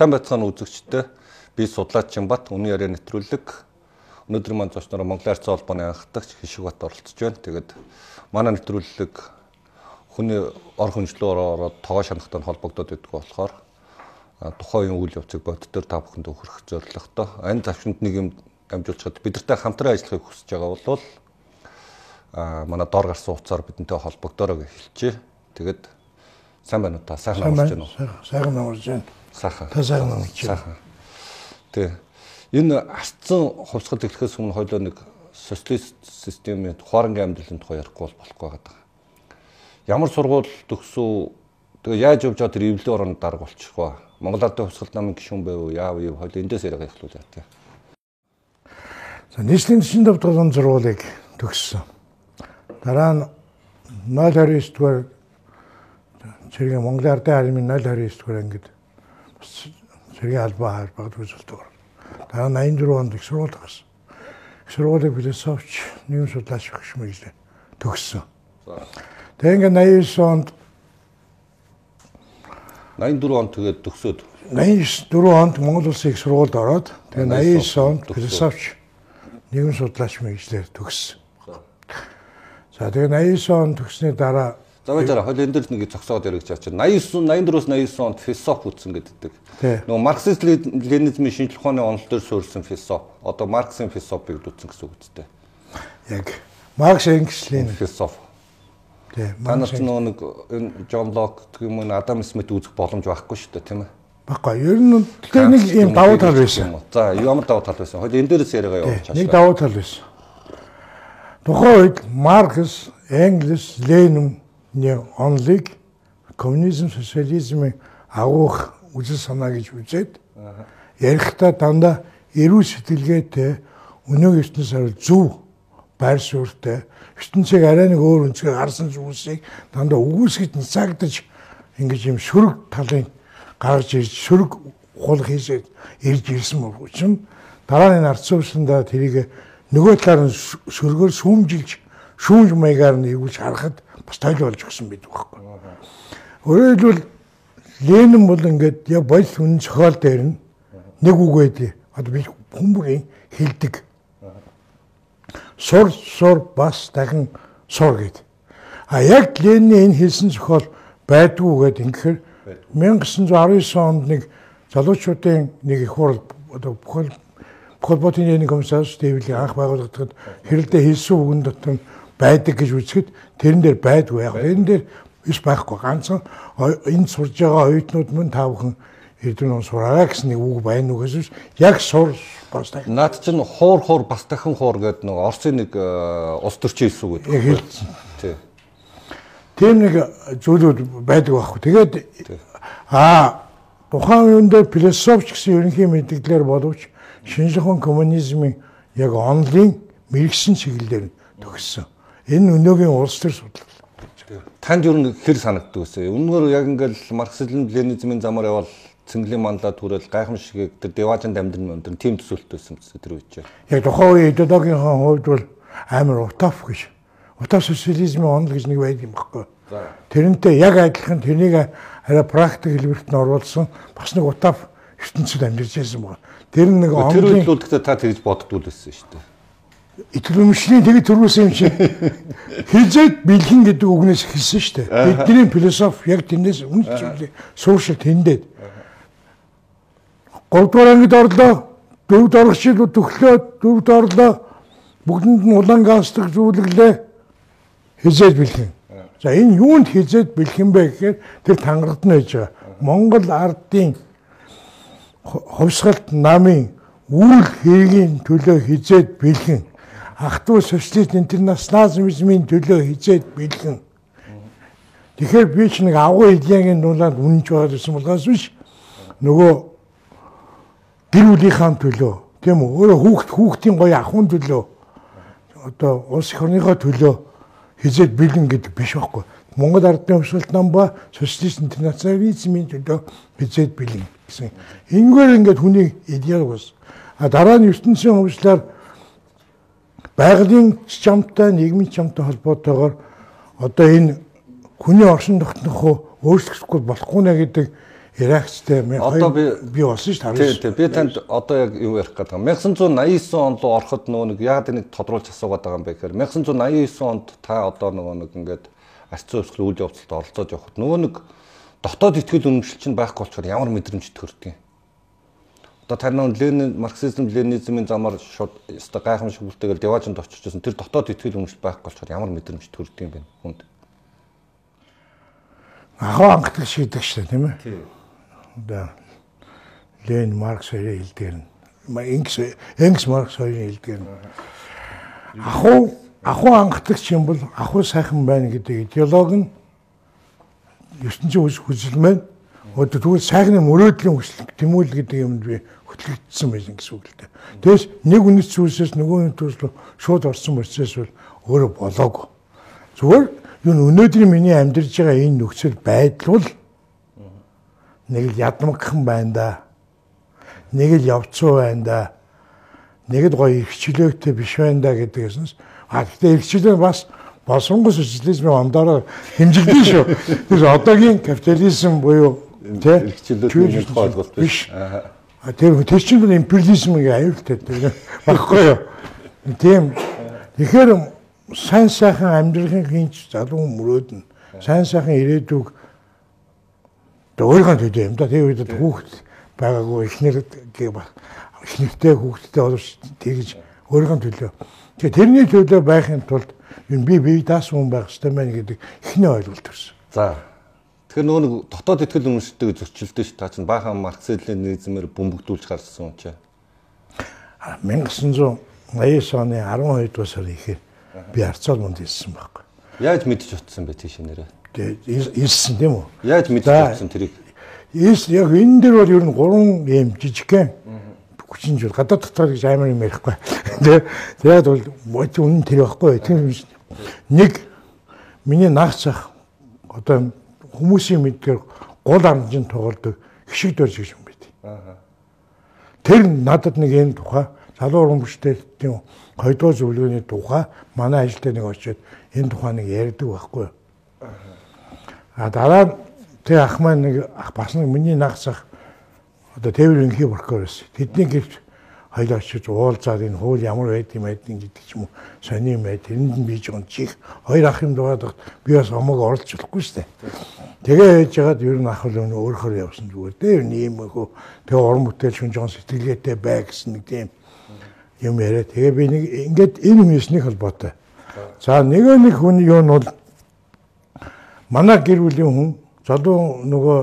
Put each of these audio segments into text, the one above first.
Сайн байцгаана үзэгчтэй. Би судлаач Чимбат үнэн яриа нэвтрүүлэг өнөөдөр маань зочноор Монголын арцсан холбооны анхдагч Хишиг бат оролцож байна. Тэгээд манай нэвтрүүлэг хүний ор хөндлөөр ороод тогоо шанахтай холбогдоод идэх болохоор тухайн үйл явцыг боддоор та бүхэнд өгөх зорилготой. Энэ завшинд нэг юм дамжуулчаад бидэртэй хамтран ажиллахыг хүсэж байгаа бол а манай доор гарсан утсаар бидэнтэй холбогдороо гэж хэлчихэ. Тэгээд сайн байна уу та? Сайхан амарч байна уу? Сайхан амарч байна. Сайхан. Та сайхан амарч байна. Сайхан. Тэг. Энэ арцсан хувьсгал эхлэхээс өмнө хоёлоо нэг социалист системийн хуарангийн амьдралын тухай ярихгүй бол болохгүй байгаа. Ямар сургууль төгсөв тэгээ яаж явж байгаа тэр эвлэлийн ороонд дарга болчих вэ? Монгол Ардын хувьсгал намын гишүүн байв яав юу хоёул эндээс яриага эхлүүлээ тий. За нийслэлийн 45 дугаар сургуулийг төгссөн. Дараа нь 029 дугаар цэргийн Монголын Ардын армийн 029 дугаар ангид цэргийн албаа харбагд үзүүлдэг. Дараа нь 84 онд их сургууль гарсан. Их сургуулийн философч нэгэн судлаач багш мэлээ төгссөн. Тэгээ ингээд 89 онд 84 онд тэгээд төгсөөд 84 онд Монгол Улсын их сургуульд ороод тэгээ 89 онд философч нэгэн судлаач мэрэгчлэр төгссөн. За тэгээ 89 он төгснөний дараа За баяраа хоол энэ дээр нэг зогсоод ярих гэж байна. 89 84-өөс 99 онд философи үтсэн гэдэг. Нөгөө марксист ленинизмын шинжлэх ухааны онол дээр суурьсан философи. Одоо марксийн философиг үтсэн гэсэн үг үстэй. Яг Маркс Ленин философи. Тий. Та нар ч нөгөө нэг энэ Джон Лок гэх юм уу Адам Смит үзэх боломж байхгүй шүү дээ, тийм ээ. Баггүй. Ер нь тэгээ нэг юм давуу тал байсан. За, ямар давуу тал байсан? Хойл энэ дээрээс яриагаа явуулж Нэг давуу тал байсан. Тухайн үед Маркс, Энгельс, Ленин онлыг коммунизм, социализмын агуух үжил санаа гэж үзээд ярихдаа дандаа эрүү сэтгэлгээтэй өнөөгийн ертөнцийн зөв байр суурьтай ертөнцийг арай нэг өөр өнцгөр гарсан зүйлсийг дандаа үгүйсгэж цагдаж ингэж юм шүрэг талын гаргаж ирж шүрэг хул хийсэд ирж ирсэн учраас дараа нь арц суурьсандаа тэрийг нөгөө талаар нь сөргөөр шүүмжилж шүүмж маягаар нь эвгүүлж харахад бас тойл болж өгсөн байдаг байхгүй. Өөрөөр хэлбэл Ленин бол ингээд яг бодис үн зохиол дээр нь нэг үг байдгийг одоо би хүмүүрийн хэлдэг. Сур сур бас дахин сур гэд. А яг Ленин энэ хэлсэн зохиол байдгүй гэд ингэхээр 1919 онд нэг залуучуудын нэг их хурал одоо бүхэл холбоотой нэг комиссарс дэвлийг анх байгуулагдахад хэрэлдээ хэлсэн үгэн дотор байдаг гэж үзэхэд тэрэн дээр байдгүй яг. Тэрэн дээр биш байхгүй. Ганцхан энэ сурж байгаа оюутнууд мөн та бүхэн Эрдэнэ сураарай гэсэн нэг үг байна уу гэсэн яг сур бас дахин. Наад чинь хуур хуур бас дахин хуур гэдэг нэг Орсын нэг улс төрчин хэлсэн үг гэдэг. Тий. Тэр нэг зүйлүүд байдаг байхгүй. Тэгээд аа тухайн үеийн дээр философч гэсэн ерөнхий мэдээлэлээр боловч шинжлэх ухааны коммунизмын яг онлын мэрэгсэн чиглэлээр төгссөн. Энэ өнөөгийн улс төр судлал танд юу хэр санагддаг вэ? Үнэхээр яг ингээл марксизм ленинизмын замаар явал цэнгэлийн манлаа түрэл гайхамшиг тэр деважинд амьдрын өндөр тийм төсөөлт байсан гэсэн тэр үеч. Яг тухайн үе идеологийн хувьд бол амар утаф гэж. Утаф социализмын онол гэж нэг байдаг юм баггүй. Тэрнтэй яг адилхан тэрнийг арай практик хэлбэрт нь оруулсан бас нэг утаф ертөнцид амьдарч байсан байна. Тэр нэг онлын Тэр үед гэхдээ та тэгж боддгоо байсан шүү дээ итгэмжлийн тэгээд төрүүлсэн юм шиг хизээд бэлхэн гэдэг үгнээс хэлсэн шүү дээ. Бидний философи яг тэндээс үн зүйлээ сууршил тэндэд. 3 дугаар ангид орлоо, 4 дугаар жил төглөө, 4 дугаар орлоо. Бүгдэнд нь улаан гастдаг зүйлэглээ. Хизээд бэлхэн. За энэ юунд хизээд бэлхэн бэ гэхээр тэр тангарт нь байж байгаа. Монгол ардын хувьсгалт намын үйл хэргийн төлөө хизээд бэлхэн ах トゥ социалист интернационализмын төлөө хизээд бэлгэн. Тэгэхээр би ч нэг агуу идеягийн дулаанд үнэнч болоод ирсэн болохоос биш нөгөө гэр бүлийнхаа төлөө тийм үү өөрөө хүүхд хүүхдийн гоё ахын төлөө одоо улс орныхоо төлөө хизээд бэлэн гэдэг биш байхгүй. Монгол ардын хувьсгалт нам ба социалист интернационализмын төлөө хизээд бэлэн гэсэн. Ингээр ингээд хүний идеал бас. А дараа нь ертөнцийн хувьслаар байгалийн чамтай нийгмийн чамтай холбоотойгоор одоо энэ хүний оршин тогтнох өөрчлөхгүй болохгүй нэ гэдэг Иракчтай Одоо би- би болсон шүү дээ. тий. Би танд одоо яг юу ярих гэдэг юм. 1989 онд руу ороход нөгөө нэг яг энийг тодруулж асуугаад байгаа юм бэ гэхээр 1989 онд та одоо нөгөө нэг ингээд арцсан өсгөл үйл явцад оролцоод явхад нөгөө нэг дотоод ихтгэл үнэмшил чинь байхгүй болчоор ямар мэдрэмж төрдөг юм. Одоо тань Ленин марксизм ленинизмын замаар шууд өстой гайхамшиг бүлтэйгээр деважинд очиж байсан. Тэр дотоод ихтгэл үнэмшил байхгүй болчоор ямар мэдрэмж төрдөг юм бэ хүнд. Ахаа ангадаг шийдэг шүү дээ тийм ээ. Тий. Одоо Ленин Маркс хоёрын хэлдгээр нь Энгс Энгс Маркс хоёрын хэлдгээр нь ахуу ахуу ангатлагч юм бол ахуу сайхан байна гэдэг идеологи нь ертөнцийн үс хүсэлмэн одоо тэгвэл сайхны мөрөөдлийн хүсэл тэмүүлэл гэдэг юмд би хөтлөгдсөн байсан гэсэн үг л дээ. Тэгээс нэг үнэт зүйлсээс нөгөө үнэт зүйлс шууд орсон процесс бол өөрөө болоогүй. Зүгээр юу өнөөдрийн миний амьдарч байгаа энэ нөхцөл байдал бол нэг л ядмагхан байна да. Нэг л явцуу байна да. Нэг л гоё ихчлөөтэй биш байна да гэдгээс а гэхдээ ихчлөө бас болсонгос социализмын ондороо хэмжигдэн шүү. Тэгэхээр одоогийн капитализм буюу Эрхчлөөний нэг ойлголт биш. А тэр тэр чинь бол империализм гээ аюултай тэр багхгүй юу. Тийм. Тэгэхээр сайн сайхан амьдрахын хинч залуу мөрөөд нь сайн сайхан ирээдүг өөрийнхөө төлөө юм да. Тэр үед хүүхд байгаагүй эхнэр эхнэртэй хүүхдтэй боловч тэгж өөрийнхөө төлөө. Тэгэхээр тэрний төлөө байхын тулд энэ би бие даасан хүн байх хэрэгтэй байна гэдэг эхний ойлголт төрсөн. За. Тэгэхээр нөгөө нэг дотоод ихтгэл үнэмшилтэйг зөрчилдөө ш. Та чинь баахан марксизм ленинизмээр бөмбөгдүүлж гарсан юм чи. 1989 оны 12 дугаар сарын ихээр би Арцал мунд ирсэн байхгүй. Яаж мэдчих утсан бэ тийш нэрээ? Тэгээд ирсэн тийм үү? Яаж мэдчих утсан тэрийг? Ирс яг энэ дээр бол ер нь гурван юм жижигхэн хүчин жил гадаад дотор гэж амар юм ярихгүй. Тэгээд бол мод үнэн тэр байхгүй. Тэр нэг миний нах цах одоо хүмүүсийн мэдгээр гол амжин тоглодог хишиг дөрж гэж юм байт. Тэр надад нэг энэ тухай залуу тийм хоёрдугаар зөвлөгөөний тухай манай ажилтны нэг очиод энэ тухай нэг ярьдаг байхгүй. А дараа тэр ах маань нэг ах бас нэг миний нагсах одоо тээвэр өнхий прокурор. Тэдний гэрч хоёул очиж уулзаад энэ хууль ямар байд юм байд гэдэг ч юм уу сони юм байд. Тэрэнд нь бийж гон чих хоёр ах юм дугаад би бас болохгүй шүү дээ. Тэгээ яаж яагаад ер нь ах бол өнөө өөрөөр явсан зүгээр дээ. Ийм хөө тэгээ уран бүтээл шүн жоон сэтгэлгээтэй бай гэсэн нэг тийм юм яриа. Тэгээ би нэг ингээд энэ хүмүүсний холбоотой. За нөгөө нэг хүн юу нь бол манай гэр бүлийн хүн залуу нөгөө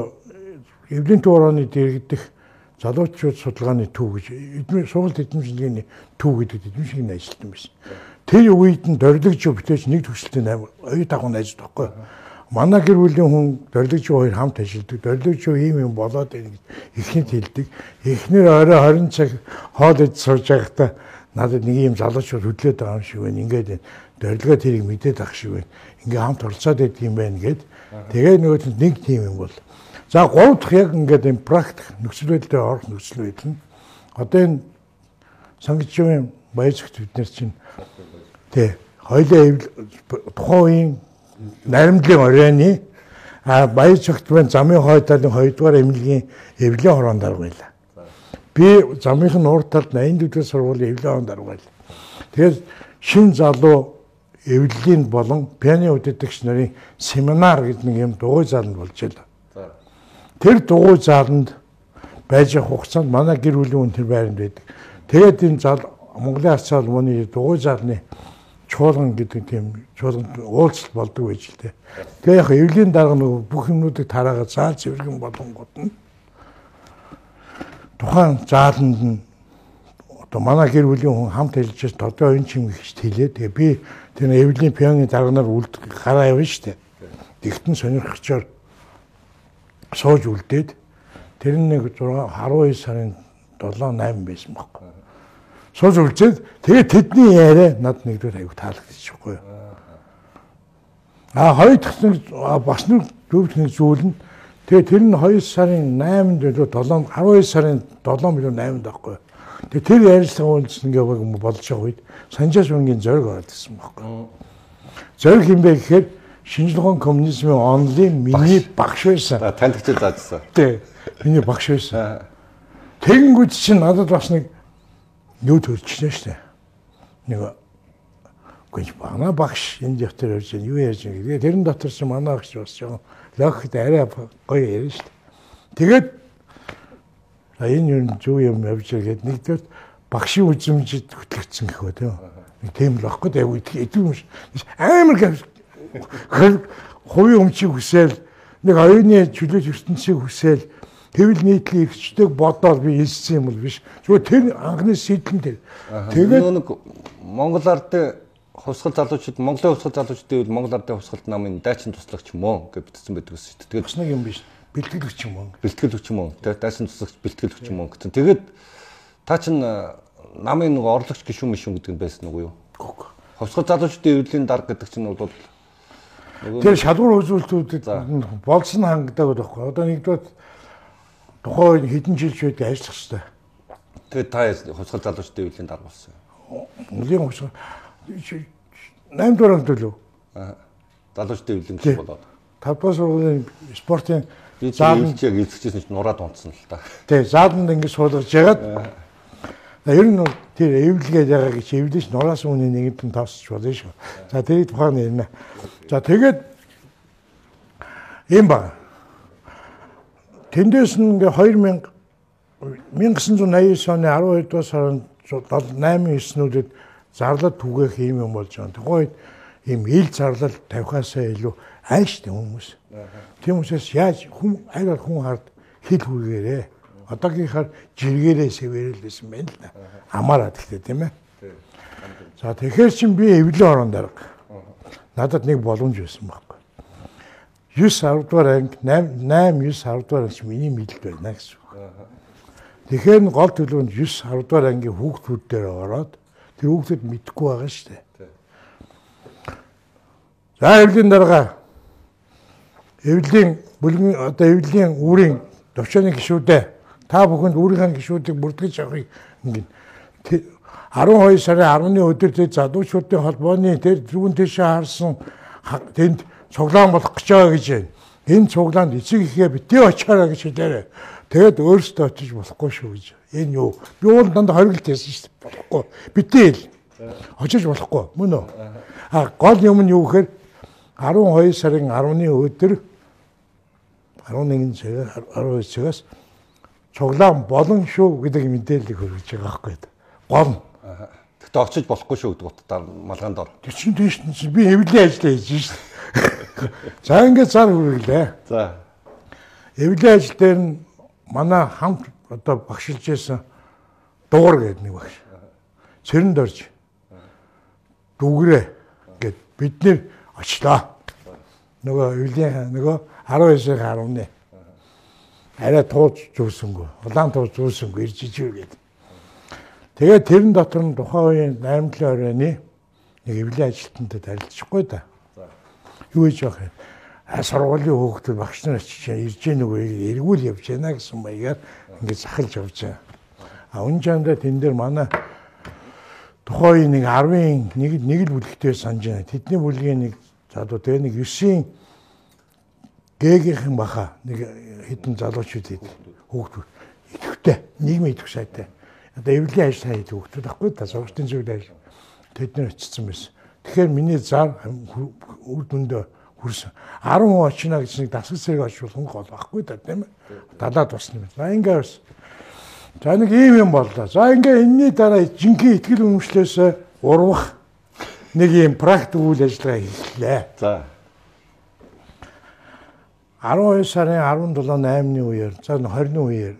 эвлэн туураны дэрэгдэх залуучууд судалгааны төв гэж эдгээр сургалт эдэмшилгээний төв гэдэг эдэмшилгийн ажилтан байсан. Тэр үед нь дорилогч бүтээж нэг төгсөлтөнд амар оюу дагуу найзд байхгүй. Манай гэр бүлийн хүн дорилогч хоёр хамт ажилладаг. Дорилогч ийм юм болоод байна гэж ихнэд хэлдэг. Эхнэр орой 20 цаг хоол идэж сууж байхдаа надад нэг юм залуучууд хөдлөөд байгаа юм шиг байна. Ингээд. Дорилгоо тэрийг мэдээд ах шиг байна. Ингээ хамт оролцоод байдаг юм байна гэд. Тэгээ нөгөөт нь нэг тийм юм бол. За гурав дахь яг ингээд энэ практик нөхцөл байдлаар орох нөхцөл байдал нь одоо энэ сангичийн баяжигт бид нар чинь тий хоёлаа тухайн үеийн наримдлын оройны а баяжигт байна замын хой талын 2 дугаар эмнэлгийн эвлэн хорон дарга байлаа. Би замынх нь урд талд 84 дэх сургуулийн эвлэн хорон дарга байлаа. Тэгээд шин залуу эвлэлийн болон пиано үддэгч нарын семинар гэдэг нэг юм дугуй зааланд болж байлаа. Тэр дугуй зааланд байж явах хугацаанд манай гэр бүлийн хүн тэр байранд байдаг. Тэгээд энэ зал Монголын арц салмууны дугуй заалны чуулган гэдэг тийм чуулганд уулзалт болдог байж л дээ. Тэгээ яг эвлийн дарга нөгөө бүх юмнуудыг тараагаад заал цэвэрхэн болонгууд нь тухайн зааланд нь одоо манай гэр бүлийн хүн хамт ажиллаж тодоо энэ чим гэж хэлээ. Тэгээ би тэр эвлийн пионы дарганаар үлд гараа явна штэ. Тэгтэн сонирхчоор сууж үлдээд тэр нэг 6 12 сарын 7 8 байсан байхгүй. Сууж үлдээд тэгээ тэдний яриа над нэгдүгээр аяг таалагдчихгүй. А хоёр дахь а, бас нэг зөв нэг зүйл нь тэгээ тэр нь 2 сарын 8-нд илүү 7 12 сарын 7 билүү 8-нд байхгүй. Тэгээ тэр ярилцлага үйлдсэн ингээ болж байгаа үед санжаас үнгийн зориг ороод ирсэн байхгүй. Зориг юм бэ гэхээр шинжлэх ухааны коммунизмын онлын миний багш байсан. Танд хичээл заажсан. Тэ. Миний багш байсан. Тэгэнгүүт чинь надад бас нэг юу төрчихнэ штэ. Нэг гэнж бана багш энэ дэвтэр ярьж байна. Юу ярьж байна гэдэг. Тэрэн дотор чинь манай багш бас жоохон логикт арай гоё ярьж штэ. Тэгээд энэ юу юу юм явж байгаа гэдэг нэгдүгээр багшийн үзмжид хөтлөгдсөн гэх үү тийм. Нэг тийм л баггүй дээ идэв юм. Амар. Хувийн өмчийг хүсэл нэг оюуны чөлөөт ертөнцийг хүсэл хэвл нийтлэг ихчдэг бодоод би хэлсэн юм бол биш. Зүгээр тэр анхны сэтлэн тэр. Тэгээд нэг Монгол ардын хувьсгал залуучууд Монголын хувьсгал залуучдын үед Монгол ардын хувьсгалт намын дайчин туслагч уу гэж бичсэн байдаг ус шүү дээ. Тэгээд бас нэг юм биш. Бэлтгэлэгч юм уу? Бэлтгэлэгч юм уу? Тэгээд дайчин туслагч бэлтгэлэгч юм уу гэсэн. Тэгээд та чинь намын нэг орлогч гişүн мишүн гэдэг нь байсан уу юу? Хувьсгал залуучдын эвлэлийн дарга гэдэг чинь бол Тэр шалгуур үзүүлэлтүүдэд болсон хангалттай байхгүй. Одоо нэгдүгээр тухайн хэдэн жил ч байдаг ажиллах хэрэгтэй. Тэгээд та хувьсгал залуучдын эвлэлийн дарга болсон. Нилийн хувьсгал 8 дугаар төлөв. Аа. Залуучдын эвлэн болоод. 5 дугаар сургуулийн спортын зааланд яг эзэгчсэн чинь нураад унтсан л та. Тий, зааланд ингэ суулгаж ягаад ер нь тэр эвлэгээд байгаа гэж эвлэж нураас үнэ нэгэнд нь тоосч болно шүү. За тэрийг тухайн ярина. За тэгээд юм ба. Тэндээс нь ингээ 2000 1989 оны 12 дугаар сарын 8 9-нүүдэд зарлал түгээх юм юм болж байгаа. Тухайн үед ийм ил зарлал тавихаасаа илүү айштай хүмүүс. Тийм учраас яаж хүн аль бол хүн хард хил хүргээрээ одоогийнхаар жиргээрээ сэвэрэлсэн байна л да. Амаараа гэхдээ тийм ээ. За тэгэхээр чин би эвлэн орон дарга. Надад нэг боломж байсан байхгүй. 9 10 дугаар анги 8 8 9 10 дугаар анги миний мэдлэг байна гэсэн үг. Тэгэхээр гол төлөвөнд 9 10 дугаар ангийн хүүхдүүд дээр ороод тэр хүүхдүүд мэдхгүй байгаа шүү дээ. За эвлэлийн дарга эвлэлийн бүлгийн одоо эвлэлийн үүрийн төвчөөний гişүүдээ та бүхэнд өөрийнхөө гişүүдийг бүртгэж авахыг ингэ 12 сарын 10-ны өдөр тэр залуучуудын холбооны тэр зүүн тийшээ харсан тэнд цуглаан болох гэж байгаа гэж байна. Энэ цуглаанд эцэг ихээ битээ очоорой гэж хэлээрээ. Тэгэд өөрсдөө очиж болохгүй шүү гэж. Энэ юу? Би уул данд хоригт ярьсан шүү дээ. Болохгүй. Битээ хэл. Очиж болохгүй. Мөн үү? А гол юм нь юу гэхээр 12 сарын 10-ны өдөр 11 цагаас 12 цагаас цуглаан болон шүү гэдэг мэдээллийг хүргэж байгаа байхгүй. Гол Гэтэ очиж болохгүй шүү гэдэг утгаар малгаанд ор. Тэр чинь тийш би эвлэлийн ажиллаа хийж шээ. За ингээд цаар хүргэлээ. За. Эвлэлийн ажил дээр нь манай хамт одоо багшилж байсан дуур гэдэг нэг багш. Цэрэнд орж дүүгрээ гэд бид нэр очлоо. Нөгөө эвлэлийн нөгөө 12-ын 10-ны арай тууж зүүсэнгүү. Улаан тууж зүүсэнгүү ирж ижив гэдэг. Тэгээд тэрэн дотор нь тухайн үеийн 8 оройны нэг эвлэлийн ажилтнуудад харилцахгүй да. Юу гэж яах вэ? А сургуулийн хөөгтөр багш нар очиж ирж гэнэ үгүй эргүүл явж байна гэсэн маягаар ингээд захалж явж байгаа. А үн чандаа тэн дээр манай тухайн нэг 10-ын нэг нэг л бүлэгтэй санаж байна. Тэдний бүлгийн нэг за одоо тэгээ нэг 9-ийн гээгийнхэн баха нэг хэдэн залуучууд хэд хөөгтөр идэвхтэй нийгмийн идэвх сайтай одоо эвлэлийн ажил хайд хөгтөд ахгүй та сургалтын зүйл ажил тэд нар очсон байсан. Тэгэхээр миний зар үр дүндээ хүрсэн. 10 хүн очино гэж нэг дасгал зэрэг очвол гол байхгүй да тийм ээ. Далаад босна юм. За ингээ бас. За нэг ийм юм боллоо. За ингээ энэний дараа жинхэнэ ихтгэл өмчлөөс урвах нэг ийм практик үйл ажиллагаа хийлээ. За. 12 сарын 17 8-ны үеэр, за 20-ны үеэр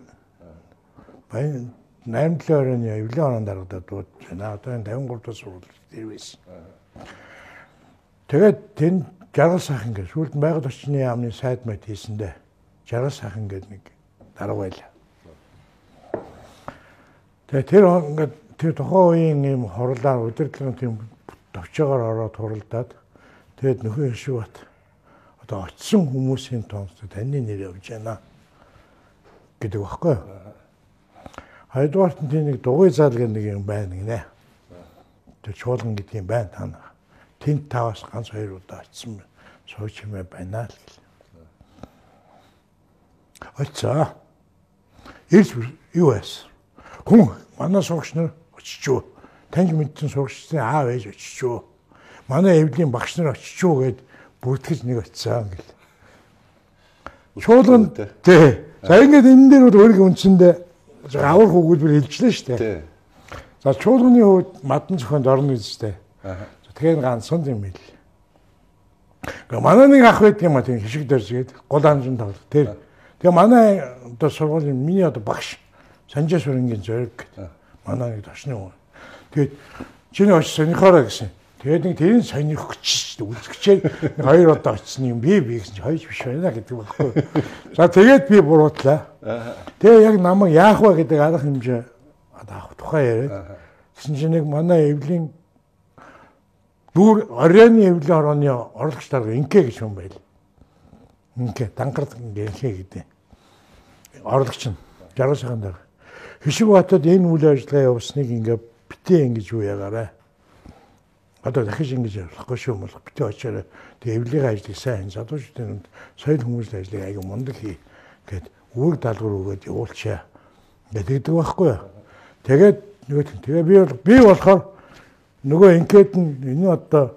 баян 8 оройн эвлэн орон дарагдаад дуудаж байна. Одоо энэ 53 дахь сургууль байсан. Тэгээд тэнд жаргал сайхан гэж сүүлд нь байгаль орчны яамны сайд мэт хийсэндээ жаргал сайхан гэдэг нэг дарга байлаа. Тэгээд тэр ингээд тэр тухайн үеийн юм хурлаар удирдлагын тийм товчоогоор ороод хуралдаад тэгээд нөхөн шиг бат одоо очисон хүмүүсийн тоонд таны нэр явж байна гэдэг багхгүй. Хоёрдугаарт нь тийм нэг дугуй зал гэх нэг юм байна гинэ. Тэр чуулган гэдэг юм байна та нар. Тэнт таваас ганц хоёр удаа очсон байна. сууж хэмээ байна л гэл. Очоо. Ирс юу байсан? Хүн манай суугч нар очичоо. Таньж мэдсэн суугчдын аав ээж очичоо. Манай эвлийн багш нар очичоо гэд бүртгэж нэг очисан гэл. Чуулган тий. За ингээд энэ дээр бол өөрийн үндсэндээ аврах өгүүлбэр хэлжлээ шүү дээ. Тий. За чуулганы хувьд мадан зохионд орно гэж дээ. Тэгэхээр ганцхан юм хэл. Гэхдээ манай нэг ах байдаг юм а тийм хишиг дөржгээд гол хамжин тоглох. Тэр тэгээ манай одоо сургуулийн миний одоо багш Санжаа Сүрэнгийн зориг гэдэг. Манай нэг ташны хүн. Тэгээд чиний очиж сонирхоорой гэсэн. Тэгээд нэг тэрийн сонирхогч шүү дээ. Үзэгчээр хоёр удаа очсон юм би би гэсэн чи хоёж биш байна гэдэг багхгүй. За тэгээд би буруутлаа. Тэгээ яг намайг яах вэ гэдэг арга хэмжээ авах тухай яриад. Тэгсэн чинь нэг манай эвлийн дүүр оройны эвлийн орооны орлогч дарга инкэ гэж юм байл. Инкэ дангард инкэ гэдэг. Орлогч нь 60 сахан дарга. Хишиг батад энэ үйл ажиллагаа явуулсныг ингээ битээ ингэж юу ягаарай. Одоо дахиж ингэж явахгүй шүү мөн битээ очиорой. Тэгээ эвлэгийн ажлыг сайн залуучуудын соёл хүмүүсийн ажлыг аяга мундаг хий гэд үүрэг даалгавар өгөөд явуулчаа. Гэдэг байхгүй. Тэгээд нөгөө тэгээ би би болохоор нөгөө инкет нь энэ одоо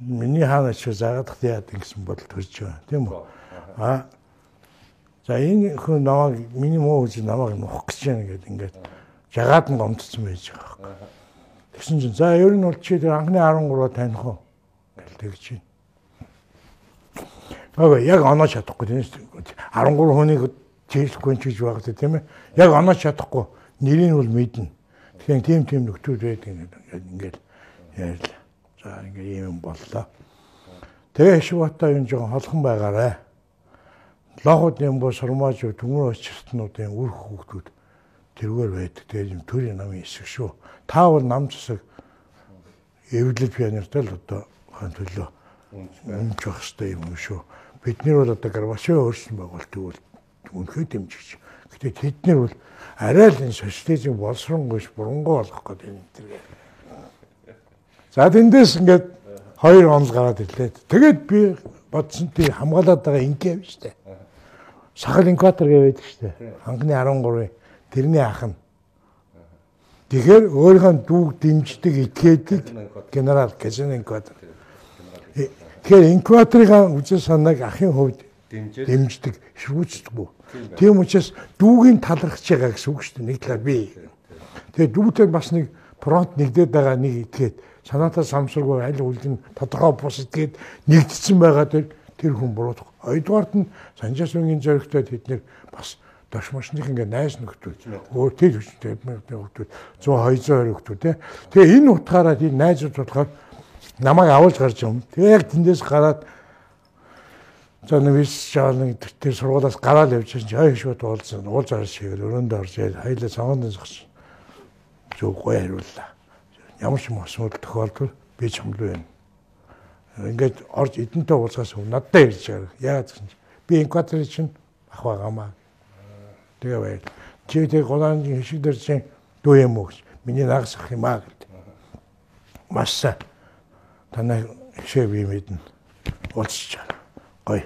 миний хаана ч заагаадах яад гэсэн бодол төрж байгаа тийм үү а за энэ хүн намайг миний муу үгүй намайг нухах гэж байна гэдэг ингээд жагаад нь гомдсон байж байгаа юм тэгсэн чинь за ер нь бол чи тэр анхны 13 таних уу гэл тэгж чинь Ага яг оноо чадахгүй тийм 13 хүнийг чийлэхгүй ч гэж байгаа тийм ээ яг оноо чадахгүй нэрийг бол мэднэ Тэгэхээр тийм тийм нөхдүүд байдаг ингээд ярьлаа. За ингээд ийм юм боллоо. Тэгээ Шивата юм жоохон холхон байгаарэ. Лоход юм бо сурмааж төмөр очиртнуудын үр хүүхдүүд тэргээр байдаг. Тэгээ юм төрийн намын хэсэг шүү. Та бол нам засаг эвлэл пионертай л одоо хаан төлөө өмч байх хэрэгтэй юм шүү. Бид нар бол одоо Горбачев өөрсөн байгуултыг бол үнэхээр дэмжиж. Гэтэ тэд нар бол арай л энэ социализм болсронгойш бурунгой болох гэдэг юм тэргээ. За тэндээс ингээд хоёр онол гараад ирлээ. Тэгээд би бодсон тий хамгаалаад байгаа инкэ юм штэ. Сахал инкватор гэдэг штэ. Анхны 13-ын тэрний ах нь. Тэгэхээр өөрийнхөө дүүг дэмждэг икэдэг генерал Казин инкватор. Тэгэхээр инкваторын үзэл санааг ахын хувьд дэмждэг, шүүцдэггүй. Тийм учраас дүүгийн талархаж байгаа гэсэн үг шүү дээ. Нэг талаар би. Тэгээ дүүтэй бас нэг фронт нэгдээд байгаа нэг итгээд санаатаа самсаргүй аль үлдэн тодорхой бус итгээд нэгдсэн байгаа тэр тэр хүн буруудах. Хоёрдугаарт нь санжаасынгийн зоригтой тэд нэр бас дош машных ингээ найс нөхдөд өөр тэл хүчтэй нөхдөд 100 220 нөхдөд тий. Тэгээ энэ утгаараа тийм найзууд болохоор намайг авуулж гарч юм. Тэгээ яг тэндээс гараад За нэг шаал нэг тэр сургуулаас гараад явж чинь хай шууд уулзсан. Уулз арч хийгээл өрөөндөө орж яа хоёлаа цаонд зогс. Гоё хариуллаа. Ямар ч юм асуудал тохиолдвол би ч хэмлүү байна. Ингээд орж эдэнтэй уулзгаас надад ирж байгаа. Яагаад чинь би инкватер чинь ах байгаамаа. Тэгээ байл. Чи тэг голаан хишиг дээр чинь дүү юм уу гэж. Миний нагас ах юм аа гэдэг. Масса. Танай хишээ би мэднэ. Уулзч чаа гоё.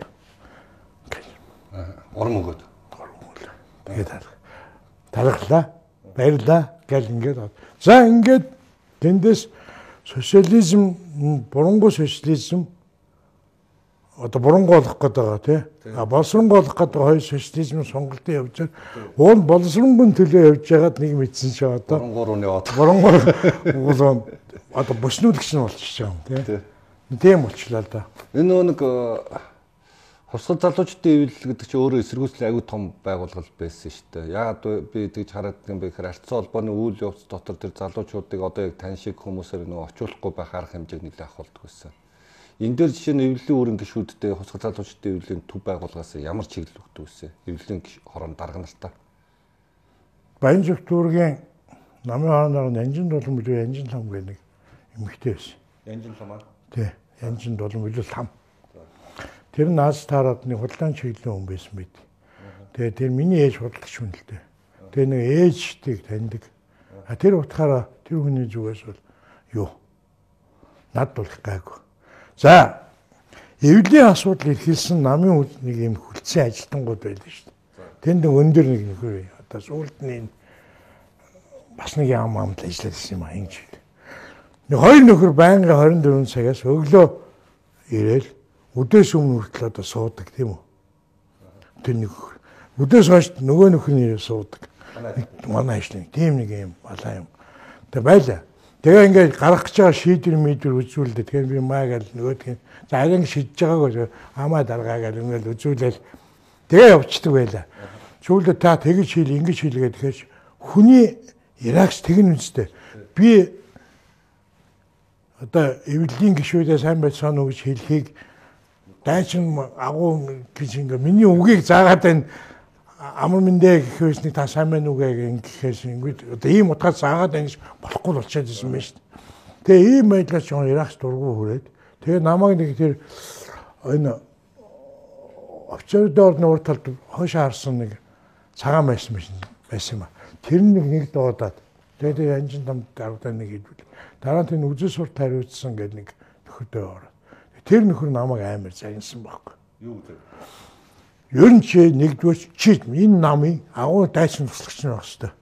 Уран өгөөд. Уран өгөөл. Тэгээд тархлаа. Баярлаа гэл ингээд. За ингээд тэндээс социализм бурангуй социализм одоо бурангуй болох гээд байгаа тий. А боловсронгуй болох гээд байгаа хоёр социализм сонголтын явж байгаа. Уул боловсронгуй төлөө явж байгаад нэг мэдсэн чи одоо бурангуй руу яваад. Бурангуй уул одоо бүснүүлэгч нь болчихж байгаа юм тий. Тийм болчлаа л да. Энэ нэг Хувьсгал залуучдын эвлэл гэдэг чинь өөрөө эсэргүүцлийн аюу том байгууллага байсан шүү дээ. Яагаад би тэгж хараад юм бэ гэхээр арцсан холбооны үйл явц дотор тэр залуучуудыг одоо яг тань шиг хүмүүсээр нөгөө очиулахгүй байх арга хэмжээг нэлээд ахуулдаг байсан. Энэ дээр жишээ нь эвлэлийн үүрэн гишүүдтэй хувьсгал залуучдын эвлэлийн төв байгууллагаас ямар чиглэл өгдөг вэ? Эвлэлийн хорон дарга нартаа. Баянжив дүүргийн намын хаанаар Янжин долон билүү Янжин лам гэх нэг эмэгтэй байсан. Янжин лам аа? Тий. Янжин долон билүү лам. Тэр наас таарад нэг худалдаан чиглэлийн хүн байсан мэд. Тэгээ тэр миний ээж худалдагч хүн л дээ. Тэгээ нэг ээжтийг таньдаг. А тэр утгаараа тэр хүний зүгээс бол юу? Над болох гайгүй. За эвлийн асуудал эрхэлсэн намын нэг юм хүлцэн ажилтангууд байдаг шүү дээ. Тэнд өндөр нэг нөхөр одоо сүүлдний бас нэг яам амд ажиллаж юм аа жил. Нэг хоёр нөхөр байнгын 24 цагаас өглөө ирээл өдөөс өмнө хүртэл одоо суудаг тийм үү. Тэр нэг өдөөс хойш нөгөө нөхөр нэрээ суудаг. Манай ажлын тийм нэг юм балаа юм. Тэг байлаа. Тэгээ ингээд гарах гэж байгаа шийдвэр мэдвэр үзүүлдэг. Тэгэхээр би маа гал нөгөөдг нь за аган шидэж байгааг амаа даргаа гал ингээд үзүүлээл тэгээ явцдаг байлаа. Сүүлдээ та тэгж хэл ингэж хэлгээд тэгэхээр хүний Иракс тэгнэ үстэй. Би одоо эвлэлийн гişүүдээ сайн байцгаана уу гэж хэлхийг дайчин агуу гэж ингээ миний үгийг заагаад байна амар мэндэ гэхээс нэг та сайн байна уу гэхээс ингээд одоо ийм утгаар заагаад байна гэж болохгүй болчиход байсан юм шүү дээ. Тэгээ ийм байдлаар ч Иракс дургу хүрээд тэгээ намайг нэг тэр энэ овчордоор нуур талд хойш харсан нэг цагаан байсан байсан юм а. Тэр нэг нэг дуудаад тэгээ тэр анжин там даруудаа нэг хэлвэл дараа нь тэр үзэл сур тариуцсан гэдэг нэг нөхөдөө ороод тэр нөхөр намайг амар загнасан байхгүй. Юу гэдэг Ер нь чи нэгдүгээр чи энэ намын агуу дайсан туслагч нь хэвээр.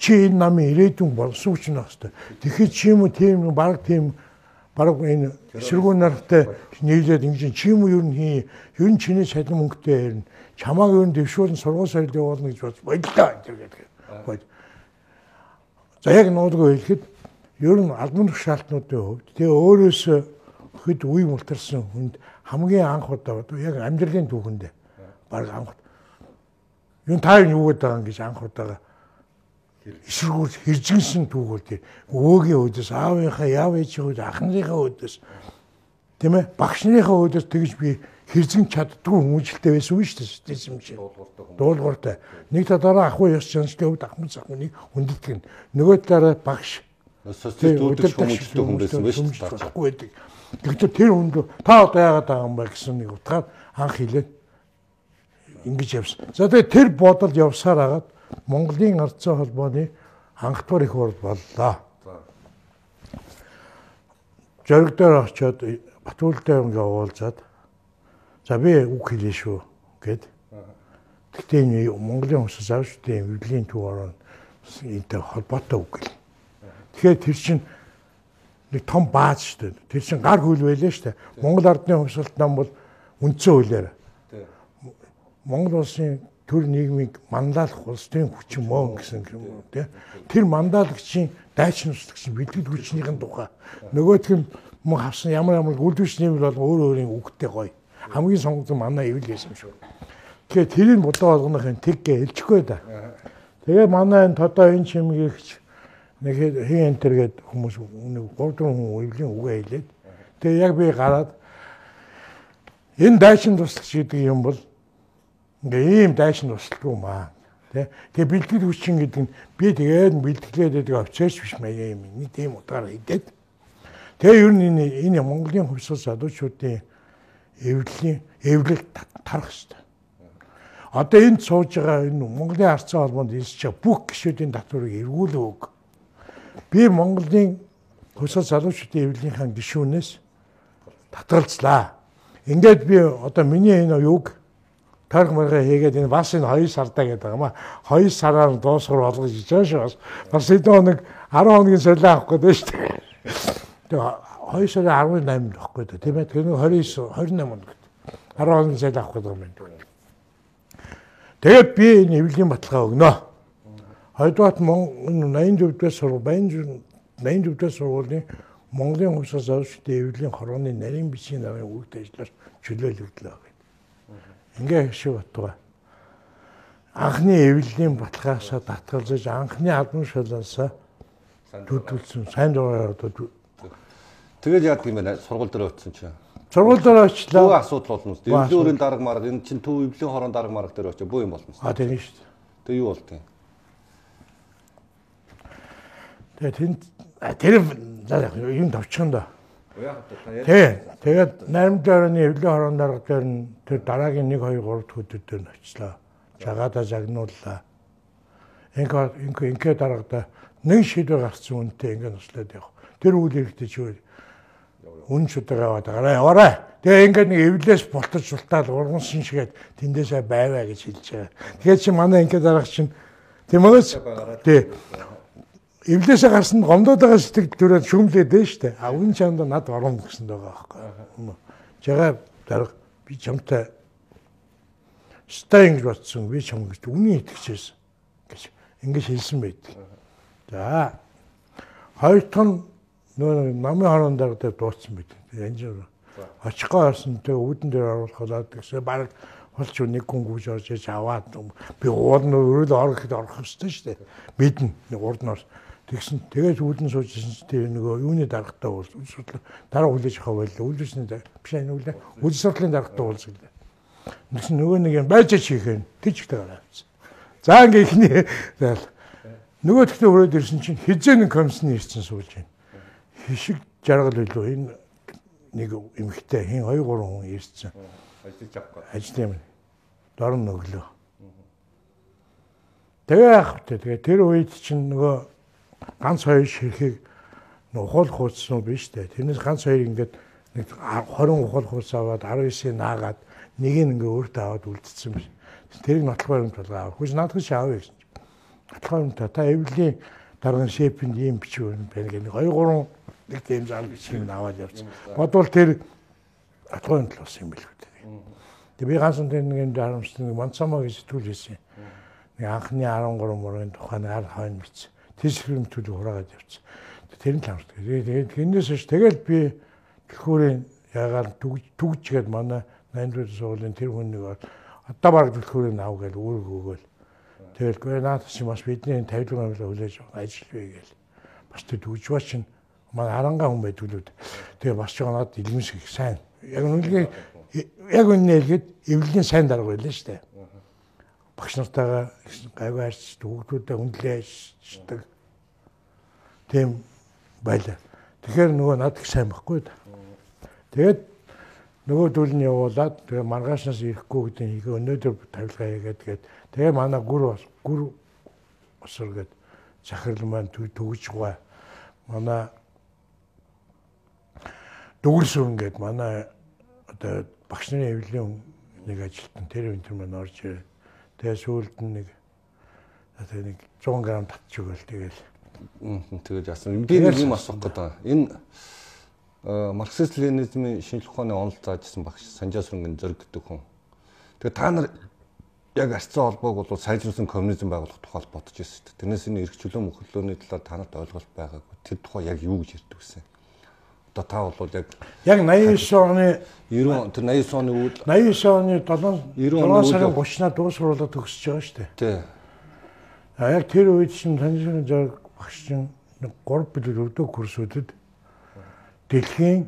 Чи энэ намын ирээдүйн боловсругч нь хэвээр. Тэгэхээр чи юм тийм баг тийм баг энэ эсэргүүн нартай нийлээд ингэж чи юм ер нь хий ер нь чиний цалин мөнгөтэй ярина. Чамааг ер нь дэвшүүлэн сургууль соёлын явуулна гэж бодож энэ гэдэг. За яг нуудгүй хэлэхэд ер нь албан тушаалтнуудын хувьд тэгээ өөрөөсөө хэд үе мултарсан хүнд хамгийн анх удаа яг амьдралын түүхэндээ баг анх юу та юу гэдэг байгаа гэж анх удаага эсэргүүр хэржинсэн түүгүүл тэр өвөөгийн өдөөс аавынхаа яав ээжийн өдөөс ахныхаа өдөөс тийм ээ багш нарынхаа өдөөс тэгж би хэрзэн чаддгүй хүмүүжлтэй байсан үү шүү дээ юм шиг. Дуулууртай нэг талаараа ах уу ёс жанчтай өвд ахмад захмын хүндэтгэн нөгөө талаараа багш. Социалист хүмүүжлтэй хүн байсан байж шүү дээ тэгэхээр тэр хүнд та одоо яагаад байгаа юм бэ гэсэн нэг утгаар анх хэлээд ингэж явсан. За тэгээ тэр бодол явсаар хагаад Монголын ардсан холбооны анхдугаар их урд боллоо. Зориг дээр очиод Батүлдээ ингээ уулзаад за би үг хэлээ шүү гэд. Гэтэ энэ Монголын хүмүүс завшдын эвлэлийн төв орон энтэй холбоотой үг гэл. Тэгэхээр тэр чинь нэг том бааз шүү дээ. Тэр чинь гар хөл байлаа шүү дээ. Монгол ардны хувьсгалт нам бол үндсэн хуулиар Монгол улсын төр нийгмийг манлайлах улс төрийн хүч юм уу гэсэн юм тий. Тэр манлайлагчийн дайчин услагч бэлтгэл хүчнийхэн тухай нөгөөх нь мөн хавсан ямар ямар үлдвэч нэм бол өөр өөрийн үгтэй гоё. Хамгийн сонгогдсон манай эвэл байсан шүү. Тэгэхээр тэрийг бодлого болгохын тэггээ хэлчихгүй да. Тэгээ манай энэ тодоо энэ чимгийгч нэг хэн энтер гээд хүмүүс нэг 3 4 хүн эвлийн үгээ хэлээд тэгээ яг би гараад энэ дайчин туслагч гэдэг юм бол Ингээ ийм дайшин тусалгүй маа. Тэ. Тэгээ бэлтгэл хүчин гэдэг нь би тэгээд бэлтгэлээд байдаг офицерч биш маяг юм. Нэг тийм утгаар хийдээд. Тэгээ ер нь энэ энэ Монголын хувьсгал залуучуудын эвлэлийн эвлэл тарах хэрэгтэй. Одоо энд сууж байгаа энэ Монголын арцсан холбоонд байгаа бүх гишүүдийн татварыг эргүүлээ өг. Би Монголын хувьсгал залуучуудын эвлэлийнхаа гишүүнээс татгалзлаа. Ингээд би одоо миний энэ юг тарих марга хийгээд энэ бас энэ 2 сардаа гэдэг юм а 2 сараар дуусгар болгож байгаа шүү. Бас энэ хоног 10 хоногийн солио авах гэдэг шүү дээ. Тэгээ 2 сарын 18-нд авахгүй дээ. Тийм ээ. Тэр 29 28 хоног. 10 хоногийн солио авах гэдэг юм байна. Тэгээд би энэ эвлэлийн баталгаа өгнө. Хоёрдугаар энэ 84 дэх сургууль 84 дэх сургуулийн Монголын хувьсгал зовлтын эвлэлийн хорооны нарийн бичгийн намын үүрэгт ажиллаж чөлөөлөгдлөө. Ингээ шиг батуга. Анхны эвлэлийн баталгаасаа татгалзаж анхны албан шалаасаа төдөлсөн сайн дураар одоо Тэгэл яадаг юм байна сургууль дээр очсон чинь. Сургууль дээр очлаа. Бүх асуудал болно. Эвлүүрийн дарга марга энэ чинь төв эвлийн хорон дарга марга дээр очиж буу юм болно. А тийм шүү дээ. Тэгээ юу юм? Тэгээ тэнд тэр юм товчхон да. Тий. Тэгээд наримдаарны эвлэн хорон дарга дээр нь тэр дараагийн 1 2 3 дахь өдөр дээр нь очлоо. Жагаада загнууллаа. Ингээ ингээ ингээ дараагада нэг шийдвэр гарсан үнтэй ингээ туслаад явах. Тэр үйл хэрэгтэй чи Үн шударга аваад гараа яваарай. Тэгээ ингээд нэг эвлээс бултаж султаад урган шиншгээд тэндээсээ байваа гэж хэлж байгаа. Тэгээд чи манай ингээд дараах чинь тийм үү? Тий. Эвлээсээ гарсан гомдоод байгаа сэтгэл төрөөд шүмлээд дээ штэ. А үн чамд над орон гэсэн байгаа байхгүй. Жагаа дарга би чамтай стайн гэж бодсон би чам гэж үний итгэжсэн гэж ингэж хэлсэн байдаг. За хоёр дахь нөө намын хорон дээр дууцсан байдаг. Янжир очихгоо орсон тэгээ үүдэн дээр оруулахад тэгсээ баг холч нэг хүн гүйж орж иж аваад би уул нь өрөөл орох гэхэд орох ёстой шүү дээ. Мэднэ нэг урд нь орсон. Тэгсэн тэгээд үүдэн суужсэн чинь нөгөө юуны даргатай уул дараа хүлээж авах байлаа. Үлдсэний биш энэ үлээ. Үйл судлалын даргатай уул зүйл. Нэгсэн нөгөө нэг юм байж хийхэн тийчтэй гараа. За ингээ ихний заал. Нөгөө тэгтээ өрөөд ирсэн чинь хизээ нэг комиссны ирсэн сууж байна. Хишиг жаргал билүү энэ нэг эмэгтэй хин 2 3 хүн ирсэн. Ажиллаж авахгүй. Ажил юм. Дорн өглөө. Тэгээ яах вэ? Тэгээ тэр үед чинь нөгөө ганц хоёр ширхийг ухаал хуудсан уу биш үү? Тэрнээс ганц хоёр ингээд нэг 20 ухаал хуудас аваад 19-ийг наагаад нэг нь ингээ өөртөө аваад үлдсэн биш. Тэрийг нотлох баримт болгоо. Хүч наадах авъя гэсэн. Нотлох баримт та эвлийн дарган шепэнд ийм бичвэр байна гэх нэг 2 3 нэг тийм зам бичиг аваад явсан. Бодвол тэр атгын тал болсон юм билүү дээ. Тэгээ би ганц тэр нэг дарамжтай нэг манцамаа гэж сэтгүүл хийсэн. Нэг анхны 13 мөрөнд тухайн ар хойно биц. Тэсгэрм төлөв хураагаад явсан. Тэр нь таамт. Тэгээд тэрнээс ш тэгэл би дэлхүүрийн ягаал түгжгээд манай 8 дугаар сургуулийн тэр хүн нэг одоо баг дэлхүүрийн ав гэж үүрэг өгөөл. Тэгэл гээ наадах чи маш бидний тавилан авлаа хүлээж ажиллавэ гээл. Бас тэр түгж бач чинь манай харангаа хүн байдаг л үү. Тэгээ бас ч надад илмс их сайн. Яг үнэлгээ яг үнэ хэлгээд эвлэлийн сайн дарга байлаа шүү дээ. Багш нартайгаа гайгүй харьц хүүхдүүдэд хүндлээ ажилладаг. Тийм байлаа. Тэгэхээр нөгөө над их сайн байхгүй да. Тэгээд нөгөө дүүл нь явуулаад тэгээ маргаашнаас ирэхгүй гэдэг нь өнөөдөр тавилгаа хийгээд тэгээд тэгээ манай гүр гүр осор гээд захирал маань төгж байгаа. Манай дүгэрсүн гээд манай одоо багш нарын эвлэлийн нэг ажилтан тэр энэ маань орж ирээ. Тэгээ сүүлд нь нэг одоо нэг 100 г татчих өгөөл тэгэл. Тэгээд яасан. Би нэг юм асуух гэдэг. Энэ марксист ленинизмын шинжлэх ухааны онол заажсан багш Санжаа сүрэнгийн зориг гэдэг хүн. Тэгээ та нар яг арцсан холбоог бол сайжруулсан коммунизм байгуулах тухай бодож байсан шүү дээ. Тэрнээс энэ эрх чөлөө мөхөрлөөний талаар танарт ойлголт байгаагүй. Тэр тухай яг юу гэж ярьдаг вэ? Одоо та бол яг яг 89 оны 90 тэр 89 оны үед 89 оны 7 90 сарын 30-наа дуус сурвалжаа төгсөж байгаа шүү дээ. тий. А яг тэр үед чинь таньжийн зориг багш чинь 3 билүү 4 курсүүдэд дэлхийн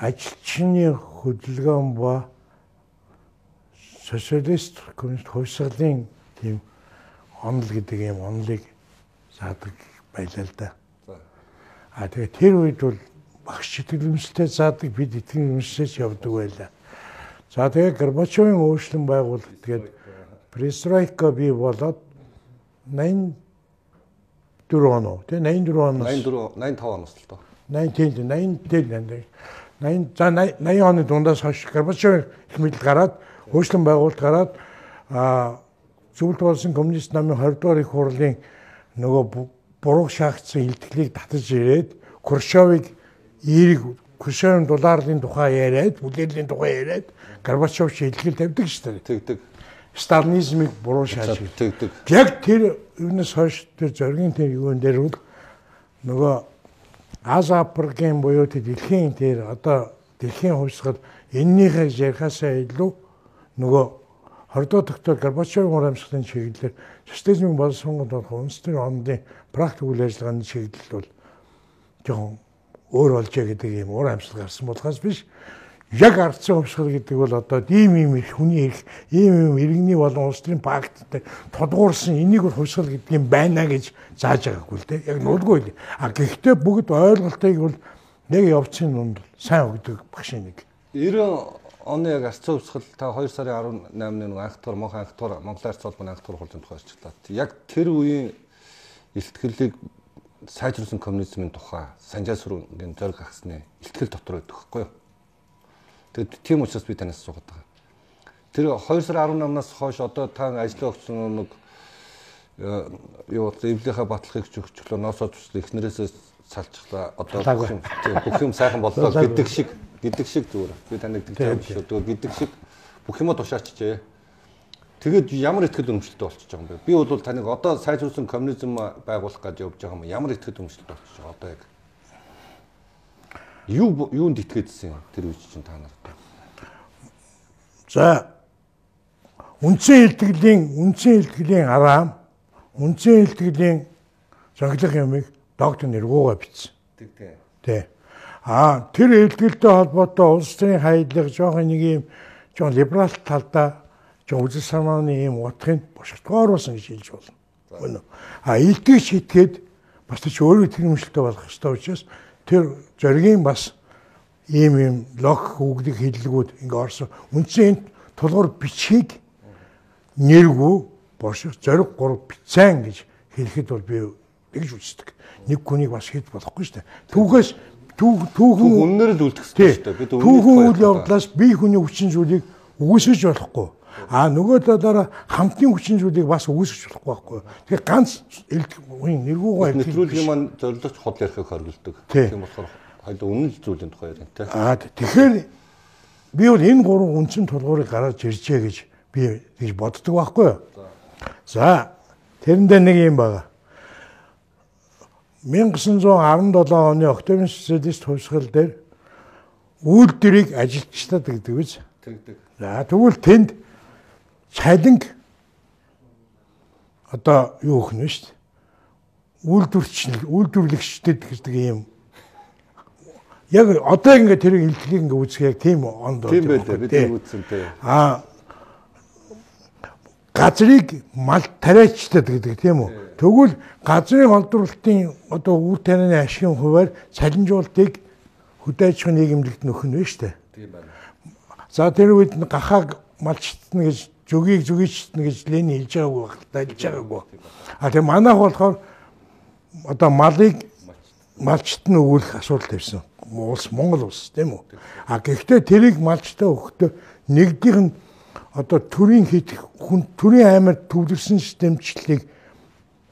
ажилчны хөдөлгөөн ба социалист коммунист хувьсгалын тийм онол гэдэг юм онолыг заадаг байлаа л да. А тэгээ тэр үед бол багш сэтгэлэмжтэй заадаг бид итгэмжлээс явдаг байлаа. За тэгээ Горбачевын өөрчлөн байгуулалт тэгээд Престройка бий болоод 84 он уу тэгээ 84 оноос 84 85 оноос л доо. 80 80 80 80 за 80 оны дундаас хойш Горбачев их мэдл гараад өөрчлөн байгуулалт гараад а зөвлөлт болсон коммунист намын 20 дугаар их хурлын нөгөө буруу шаагдсан илтгэлийг татаж ирээд Хрущевыг эерэг Хрущевын долларын тухай яриад, бүлээлийн тухай яриад Горбачев шийдэл тавьдаг шүү дээ. Тэгдэг. Сталинизмыг буруу шааж Тэгдэг. Яг тэр юунаас хойш тэр зоргийн тэр юун дээр бол нөгөө Азапргийн буюу тэр дэлхийн тэр одоо дэлхийн хувьсгал эннийхээ ярихаасаа илүү нөгөө 20 дахь тогтоор Горбачевын урамсгалын чиглэлээр социализмын боловсронгод болох үндэсний ондын практик үйл ажиллагааны чиглэл бол жоохон өөр болжээ гэдэг юм уур амьсгал гарсан болохоос биш яг ардсан хувьсгал гэдэг бол одоо ийм ийм их хүний их ийм ийм иргэний болон улс төрийн пакттай тодгуурсан энийг бол хувьсгал гэдэг юм байна гэж зааж байгаагүй л дээ. Яг нуулгүй л. А гэхдээ бүгд ойлголтыг бол нэг явцын дунд сайн өгдөг багш нэг. 90 оны яг арцсан хувьсгал та 2 сарын 18-ны нэг анх тур Мохон анх тур Монголын арц холбооны анх тур хурцын тухай ярьчлаа. Яг тэр үеийн илтгэлийг сайжруулсан коммунизмын тухай санжаа сүрэнгийн зориг хагасны ихтгэл дотор байдаг байхгүй юу? Тэгээд тийм учраас би танаас асуугаад байгаа. Тэр 2 сарын 18-наас хойш одоо та ажиллаа өгсөн нэг э, юу эвлийнхаа баталгыг зөвчлөө ноосоо төсөл эхнэрээсээ салчихлаа. Одоо бүх юм сайхан боллоо гэдэг шиг гэдэг шиг зүгээр. Би таныг тэгж шүү. Тэгээ гэдэг шиг бүх юмаа тушаачжээ. Тэгээд ямар ихтгэл өмчлөлтөй болчихж байгаа юм бэ? Би бол таныг одоо сайжруулсан коммунизм байгуулах гэж явж байгаа юм. Ямар ихтгэл өмчлөлтөй болчихж байгаа одоо яг. Юу юунд итгэжсэн тэр үе чинь та нарт. За үндсэн илтгэлийн үндсэн илтгэлийн араам үндсэн илтгэлийн зохилох юмыг доктор нэргуугаа бичсэн. Тэг тэг. Тэ. А тэр илтгэлтэй холбоотой улс төрийн хайдлага жоохон нэг юм жоохон либерал талдаа үзэл санааны ийм утгыг бошигдгооруулсан гэж хэлж болно. А илтгэж хитгээд бас ч өөрөө тэрмжлэлтэй болох ёстой учраас тэр зоригийн бас ийм ийм лог үгдийг хэллэгүүд ингээ орсон. Үндсэн тулгуур бичгийг нэргүй бошиг зориг гур бицэн гэж хэлэхэд бол би тэгж үздэг. Нэг хүнийг бас хэд болохгүй шүү дээ. Түүхээс түүхэн үннээр л үлдэх хэрэгтэй шүү дээ. Бид түүхэн үйл явдлаас бие хүний хүчин зүйлийг үгүйсгэж болохгүй А нөгөө талаараа хамтын хүчин зүйлийг бас үүсгэж болохгүй байхгүй. Тэгэхээр ганц нэргүүгээ нэвтрүүлгийн маань зорилгоч хол ярихыг хориглодог. Тийм болохоор хоёул үнэн зүйлийн тухай ярина те. Аа тэгэхээр би бол энэ гурван үндсэн тулгуурыг гаргаж иржээ гэж би гэж боддог байхгүй юу? За тэрэндээ нэг юм байна. 1917 оны октябрь социалист хувьсгал дээр үйлдвэрийг ажилтгчлаад гэдэг үз. Тэгдэг. За тэгвэл тэнд цалинг одоо юу гэх нь шүү дээ. Үйлдвэрч үйлдвэрлэгчдэд гэдэг юм. Яг одоо ингээ тэр илтгэгийг ингээ үүсгэх яг тийм онд. Тийм байлаа. Бид үүсэнтэй. Аа газрыг мал тариачтад гэдэг тийм үү. Тэгвэл газрын олдруулалтын одоо үр тарианы ашигын хуваар цалинжуултыг хөдөөжих нийгэмлэгт нөхөн нь шүү дээ. Тийм байна. За тэр үед гахааг малчтна гэж зүгийг зүгийчтэн гэж Ленин хэлж байгаагүй байна. Хэлж байгаагүй. А тэгээ манайх болохоор одоо малыг малчтан өгүүлэх асуудал тавьсан. Улс Монгол улс тийм үү? А гэхдээ тэрийг малчтаа өгөхдөө нэгдийнх нь одоо төрийн хийх хүн төрийн аймаар төвлөрсөн системчлэлийг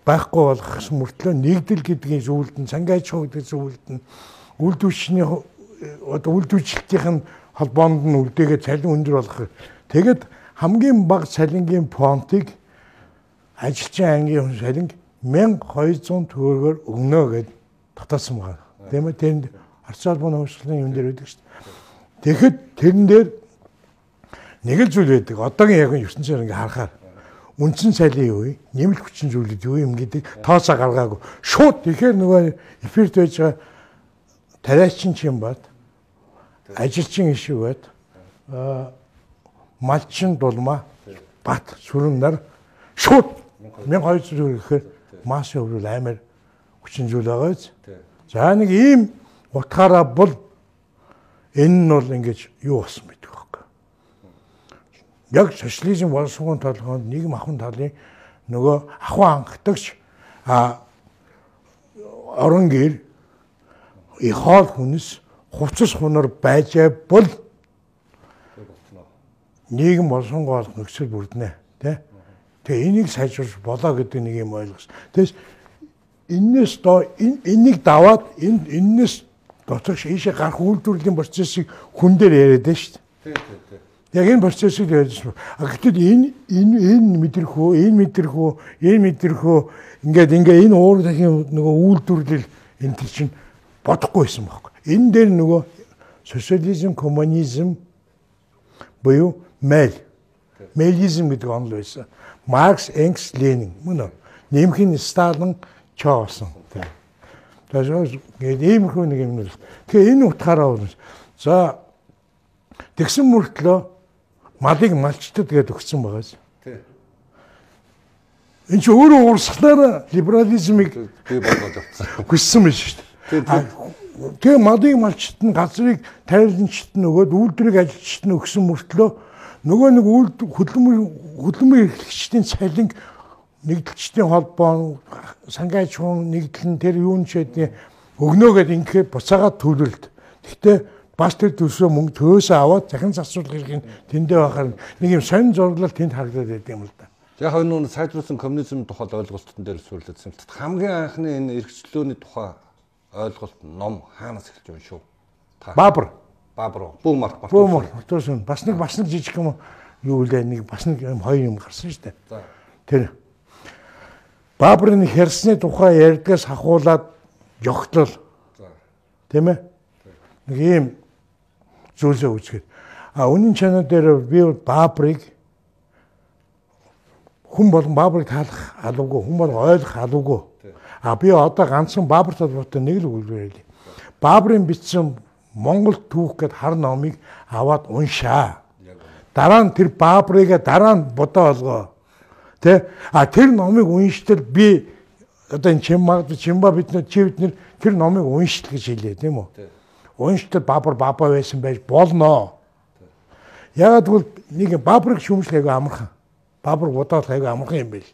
байхгүй болгох мөртлөө нэгдэл гэдгийн зүйлд нь цангаж гэдэг зүйлд нь үйлдвэрчний одоо үйлдвэрчлэлтийн холбоонд нь үлдээгээ цалин өндөр болгох. Тэгэд хамгийн бага цалингийн фонтыг ажилчин ангийн хүн цалинг 1200 төгрөгөөр өгнө гэд татаасан байна. Тийм ээ тэнд арц албаны хувьслын юм дээр байдаг шүү дээ. Тэгэхэд тэрэн дээр нэг л зүйл байдаг. Одоогийн яг ертөнцөөр ингээ харахаар үндсэн цалин юу вэ? Нэмэлт хүчин зүйлүүд юу юм гэдэг тооцоо гаргаагүй. Шууд тэгэхээр нөгөө эфирт байж байгаа тариачин чим бат ажилчин ишүү бат малчин дулма бат сүрэн нар шууд 1200 төгрөг гэхээр маш өврөл амар хүчин зүйл байгаа биз. За нэг ийм утгаараа бол энэ нь бол ингэж юу болсон мэддэг байхгүй. Яг социализм боловсролын толгойд нийгэм ахын талын нөгөө ахуй хангагдагч а орон гэр и хоол хүнс хувцас хунар байж бол нийгэм болсонгоо олох нөхцөл бүрднэ тий. Тэгээ энийг сайжруулж болоо гэдэг нэг юм ойлгос. Тэгээс энээс доо энийг даваад энэ энээс дотоош ийшээ гарах үйлдвэрлэлийн процессыг хүн дээр яриад байна шүү дээ. Тий, тий, тий. Яг энэ процессыг яриад шүү. А гэтэл энэ энэ энэ мэдрэхөө, энэ мэдрэхөө, энэ мэдрэхөө ингээд ингээ энэ уур дахин нөгөө үйлдвэрлэл энэ төр чинь бодохгүй байсан байхгүй. Энэ дээр нөгөө социализм, коммунизм буюу Мэл. Мэлизм гэдэг онол байсан. Маркс, Энгс, Ленин мөн үү? Нэмхэн Сталин Чо болсон. Тэгэхээр иймэрхүү нэг юм л. Тэгэхээр энэ утгаараа бол за тэгсэн мөртлөө малыг малчтад гэдээ өгсөн байгааз. Энд чи өөрөө урсгалаараа либерализмыг бий болгоод авсан. Хүссэн биш шүү дээ. Тэгээ малыг малчтад нь газрыг тариаланчт нь өгөөд үйлдвэрийг ажилчт нь өгсөн мөртлөө нөгөө нэг үйл хөдөлмөр хөдөлмөр эрхлэгчдийн цалин нэгдэлчдийн холбоо сангайч хүн нэгдэл нь тэр юун чэдний өгнөөгээд ингээд буцаагаад төлөлд. Гэхдээ бас тэр төсөө мөнгө төөсөө аваад захин засварлах хэрэг тэндээ байхаар нэг юм сонин зураглал тэнд харагдаад байдаг юм л да. Яг энэ нүүн сайжруулсан коммунизм тухай ойлголтын дээр сурлагдсан л хамгийн анхны энэ эрхчлөөний тухай ойлголт ном хаанаас эхэлж байна шүү? Баабар. Баабар. Бүүмар. Бүүмар. Төөсөн бас нэг бас нэг жижиг юм юу үлээ нэг бас нэг юм хоёр юм гарсан шүү дээ. Тэр Баабрын хэрсний тухай ярьдгаас хахуулаад жогтлол. За. Тийм ээ? Нэг ийм зүйлсээ үзгээд. А үнэн чанар дээр би Баабрыг хүн болон Баабрыг таалах алуугүй, хүн болон ойлгох алуугүй. А би одоо ганцхан Баабар толботой нэг л үгээр хэлье. Баабрын бичсэн Монгол түүх гэд хар номыг аваад уншаа. Дараа нь тэр Баабрыг дараа нь бодоо олгоо. Тэ? А тэр номыг унштал би одоо энэ чимбаг чимба бид нар чи бид нар тэр номыг унштал гэж хэлээ тийм үү? Унштал Баабар баба байсан байж болно. Яг тэгвэл нэг Баабрыг шүмжлэх амархан. Баабар бодоол айгүй амархан юм байл.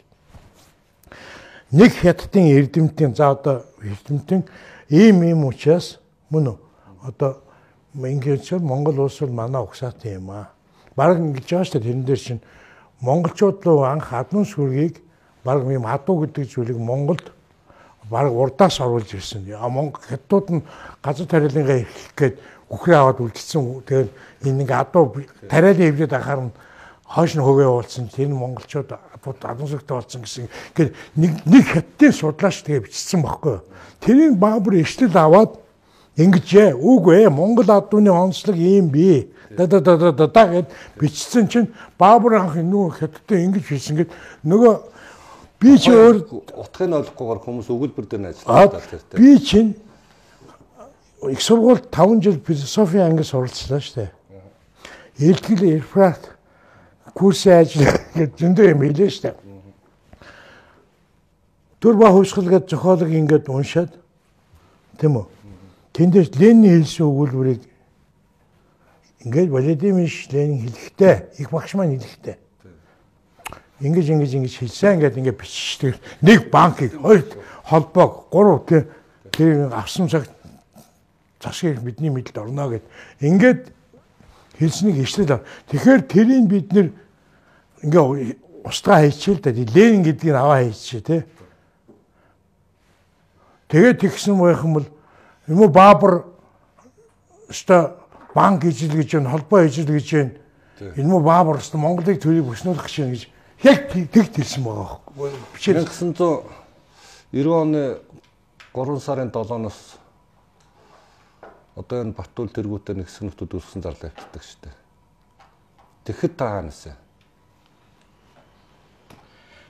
Нэг хятадын эрдэмтэн за одоо эрдэмтэн ийм ийм учраас мөн үү? Одоо ингэж Монгол улс бол манай угсаатай юм аа баг ингэж байгаа шүү дээ тэрэн дээр чинь монголчууд руу анх адмын сүргийг баг юм адуу гэдэг зүйлийг Монголд баг урдаас оруулж ирсэн. Монгол хятадууд нь газар тариалангаа ирэх гээд үхрээ аваад үлдсэн. Тэгээд энэ нэг адуу тариалан хөвлөд ахаар нь хойш нь хөвөө уулсан. Тэр монголчууд адмын сүргтэй болсон гэсэн. Ингээд нэг нэг хятадын судлаач тэгээ бичсэн баггүй. Тэрийг Баабар эшлэл аваад Ингэж ээ үгүй ээ Монгол адууны онцлог ийм бий. Да да да да да гэд бичсэн чинь Баабар анх нөгөө хятадтай ингэж хийсэн гэд нөгөө би чи өөр утгыг нь олохгүйгээр хүмүүс өгүүлбэр дээр ажилладаг тийм. Би чинь их сургууль 5 жил философи анги суралцлаа штэ. Элтгэл Эрфрат курсын ажил гэж зөндөө юм хэлээ штэ. Түр ба хөвсгөл гэж зохиолог ингээд уншаад тийм үү? Тэндээс Ленин хэлсэн өгүүлбэрийг ингээд Владимир Ленин хэлэхдээ их багш маань хэлэхдээ ингэж ингэж ингэж хэлсэн ингээд ингээд биччихдэг нэг банкыг хоёр холбоог гурав тэр авсан цаг засгийг бидний мэдлэлд орно гэд ингээд хэлснийг ишлэл. Тэгэхээр тэрийг бид нэр ингээ устгаа хийчихэл да Ленин гэдгийг аваа хийчихэ тий. Тэгээд тэгсэн байх юм бол Юм уу Баабар өстө банк ижил гэж байна, холбоо ижил гэж байна. Энэ муу Баабар өстө Монголыг төрийг өснөөлөх гэж байна гэж яг тэгт хэлсэн байгаа. Бичээр 1990 оны 3 сарын 7-оос одоо энэ Батүл тэргүүтээ нэг сэнэтүүд үүсгэн зарлаа явчихдаг шүү дээ. Тэгэхэд та хаанаас вэ?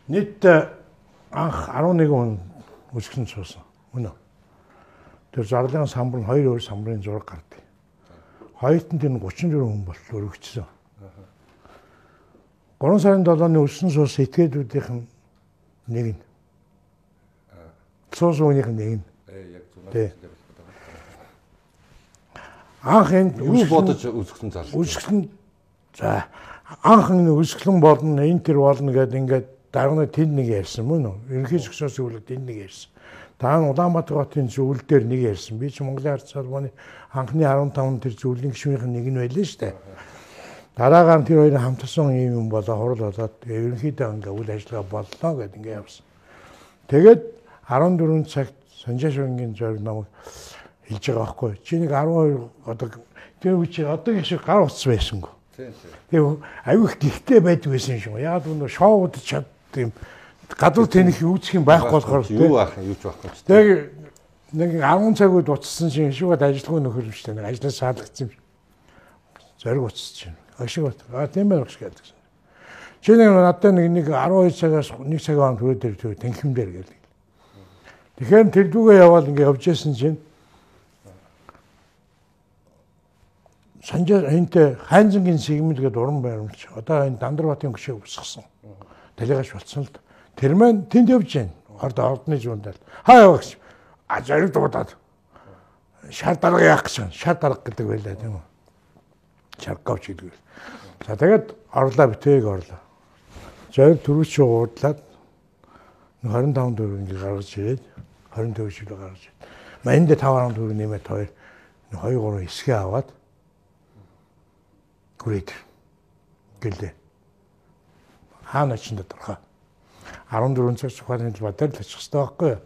Нийт анх 11 хүн үсгэн суусан. Үнэ. Тэр зарлын самбар нь хоёр өөр самбарын зураг гардаг. Хоёрт нь тэр 34 хүн болтол өргөжсөн. 3 сарын 7-ны өссөн суус этгээдүүдийнх нь нэг нь. Суус үүнийх нь нэг нь. Э яг зөв. Анх энд юу бодож үзэсгэлэн зарлаа. Үзэсгэлэн за анх энэ үзэсгэлэн болно, энэ тэр болно гэдэг ингээд дарга тэнд нэг ярьсан мөн үү? Ерөнхий зөвшөөс үлэг тэнд нэг ярьсан. Нь Улаанбаатар хотын зөвлөл дээр нэг ярьсан. Би ч Монголын ард салбаны анхны 15 тэр зөвлөлийн гишүүнийх нэг нь байлаа шүү дээ. Дараагаар тэр хоёрын хамтсан юм юм болоо хурал болоод ерөнхийдөө ингээ үйл ажиллагаа боллоо гэд ингээ явсан. Тэгээд 14 цагт Санжаа шөнгийн зориг намайг хэлж байгаа байхгүй. Чи нэг 12 одоо тэр үе чи одоо шиг гар утас байсангүй. Тэгээ аюух гихтэй байдаг байсан юм шиг. Яг өнөө шоуд чад тийм гадуур тэнх үүсэх юм байхгүй болохоор юу аах юу ч байхгүй ч. Тэгээ нэг 10 цаг үед уцсан чинь шүүгээд ажиллахгүй нөхөр юм шүү дээ. Нэг ажлаас саалгдсан юм. Зориг уцсан чинь. Ашиг бат. А тийм байх шиг гэдэг. Чи нэг надад нэг нэг 12 цагаас 1 цаг хооронд төрөө дээр төв тэнхим дээр гээл. Тэгэхээр тэр дүүгээ яваал ингээ явж ясэн чинь санжаа энтэй хайнзангийн сэгмэл гэдэг уран баримлч одоо энэ Дандрбатын гүшээ усгсан. Талигаш болцсон л да. Тэр маань тэнд явж байна. Орд ордны зүүндэл. Хаа яваач. А зориг дуудаад. Шар дарга яах гэж. Шар дарга гэдэг байлаа тийм үү. Чарковч гэдэг. За тэгээд орлоо битэг орлоо. Зориг төрүүч уудлаад 25 төгрөг ингэ гаргаж ирээд 20 төгрөг шиг гаргаж ирээд. Манд 5 төгрөг нэмээд хоёр 2 3 хэсгээ аваад хүрээд гэлээ. Хаана ч тодорхой. 14 цаг цухааны бадар л очих хэрэгтэй байхгүй юу?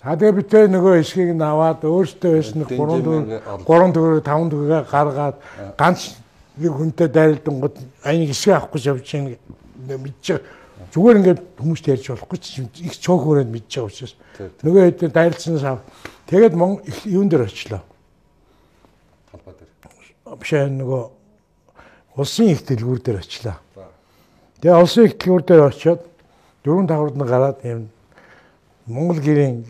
За тэгээ бид тэ нөгөө эсхийг нь аваад өөртөө байсан 3 төгрөг 3 төгрөг 5 төгрөг гаргаад ганц нэг хүнтэй дайралдан гот аяг эсхийг авахгүй явж чинь мэдчих зүгээр ингээд хүмүүст ярьж болохгүй ч их цөөх өрөөнд мэдж байгаа учраас. Нөгөө хэд дайралцсанаас ав. Тэгээд мон юун дээр очлоо? Талбай дээр. биш нөгөө улсын их дэлгүүр дээр очлоо. Тэгээ улсын их дэлгүүр дээр очиод дөрөв давхард нь гараад юм Монгол гэрийн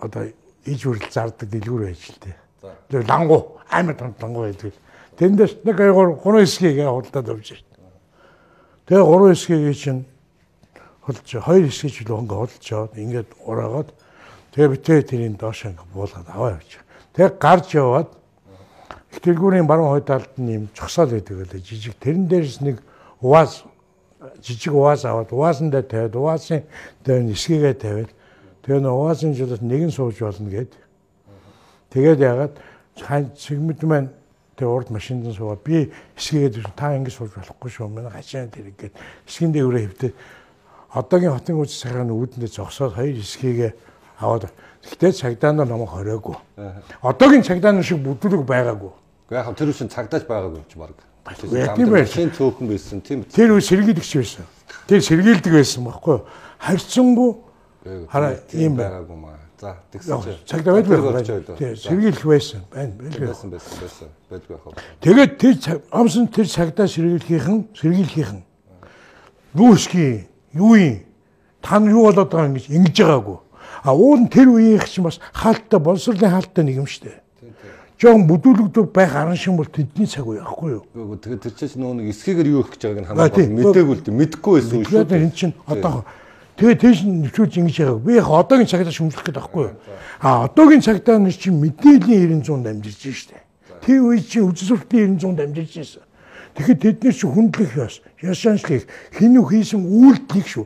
одоо иж хүрэл зардаг дэлгүүр байж л дээ. Тэр лангу амар танд лангу байдаг. Тэндээс нэг аягаар гурван хэсгийг худалдаад авч ирсэн. Тэгээ гурван хэсгийг чинь худалж хоёр хэсгийг л ингээ худалж аваад ингээд ураагаад тэгээ битээ тэрийн доош ингээ буулгаад аваа явж. Тэгээ гарч яваад их дэлгүүрийн баруун хойд талд нь юм чогсоол байдаг байлаа жижиг тэрэн дээрс нэг увааз жижиг увааз аваад уваасан дээр тавиад уваасын дээр нь эсгээгээ тавиад тэгээ нэг уваасан жилээс нэг нь сууж болно гэд. Тэгээд ягаад цэгмэд маань тэгээ урд машинд нь суугаад би эсгээгээд та ингэ сууж болохгүй шүү мэн хашаа тэр ингээд эсгэн дээрээ хөвтөө одоогийн хотын үз цагааны үүдэндээ зогсоод хоёр эсгээгээ аваад Гэхдээ цагдаа нар намайг хориогүй. Одоогийн цагдаа нар шиг бүдүүлэг байгаагүй. Яг тэр үчин цагдаач байгаагүй юм чи баг. Тийм байх. Шин цөөхөн байсан тийм. Тэр үе сэргийлэгч байсан. Тэр сэргийлдэг байсан байхгүй юу? Харьцангуй хараа ийм байгаагүй маа. За тэгсэн чи цагдаа байдаг. Тийм сэргийлэх байсан. Байна. байсан байсан байсан. Байдгүй яах вэ? Тэгээд тэр амсан тэр цагдаа сэргийлэхийнхэн юу ски юу юм? Та юу болоод байгаа юм гэж ингэж байгаагүй. А уул нь тэр үеийнх чинь бас хаалттай боловсролын хаалттай нэг юм шүү дээ. Жон бүдүүлэгдүү байх аран шин бол тэдний цаг үе байхгүй юу? Тэгээд тэр чинь нөө нэг эсхийгээр юу их гэж байгааг нь хамаагүй мдээгүй л дээ. Мэдхгүй байсан үү шүү. Тэгээд эн чинь одоо тэгээд тийш нэвчүүлж ингэж байгааг. Би яг одоогийн цагтаа шүмжлэх гээд байхгүй юу? А одоогийн цагтаа нь чинь мэдээллийн 900-д амжирч штэ. Тэр үе чинь суртын 900-д амжирч байсан. Тэгэхэд тэд нар чи хүндлэх яс, яшаанчлыг хин үү хийсэн үйлдэлийг шүү.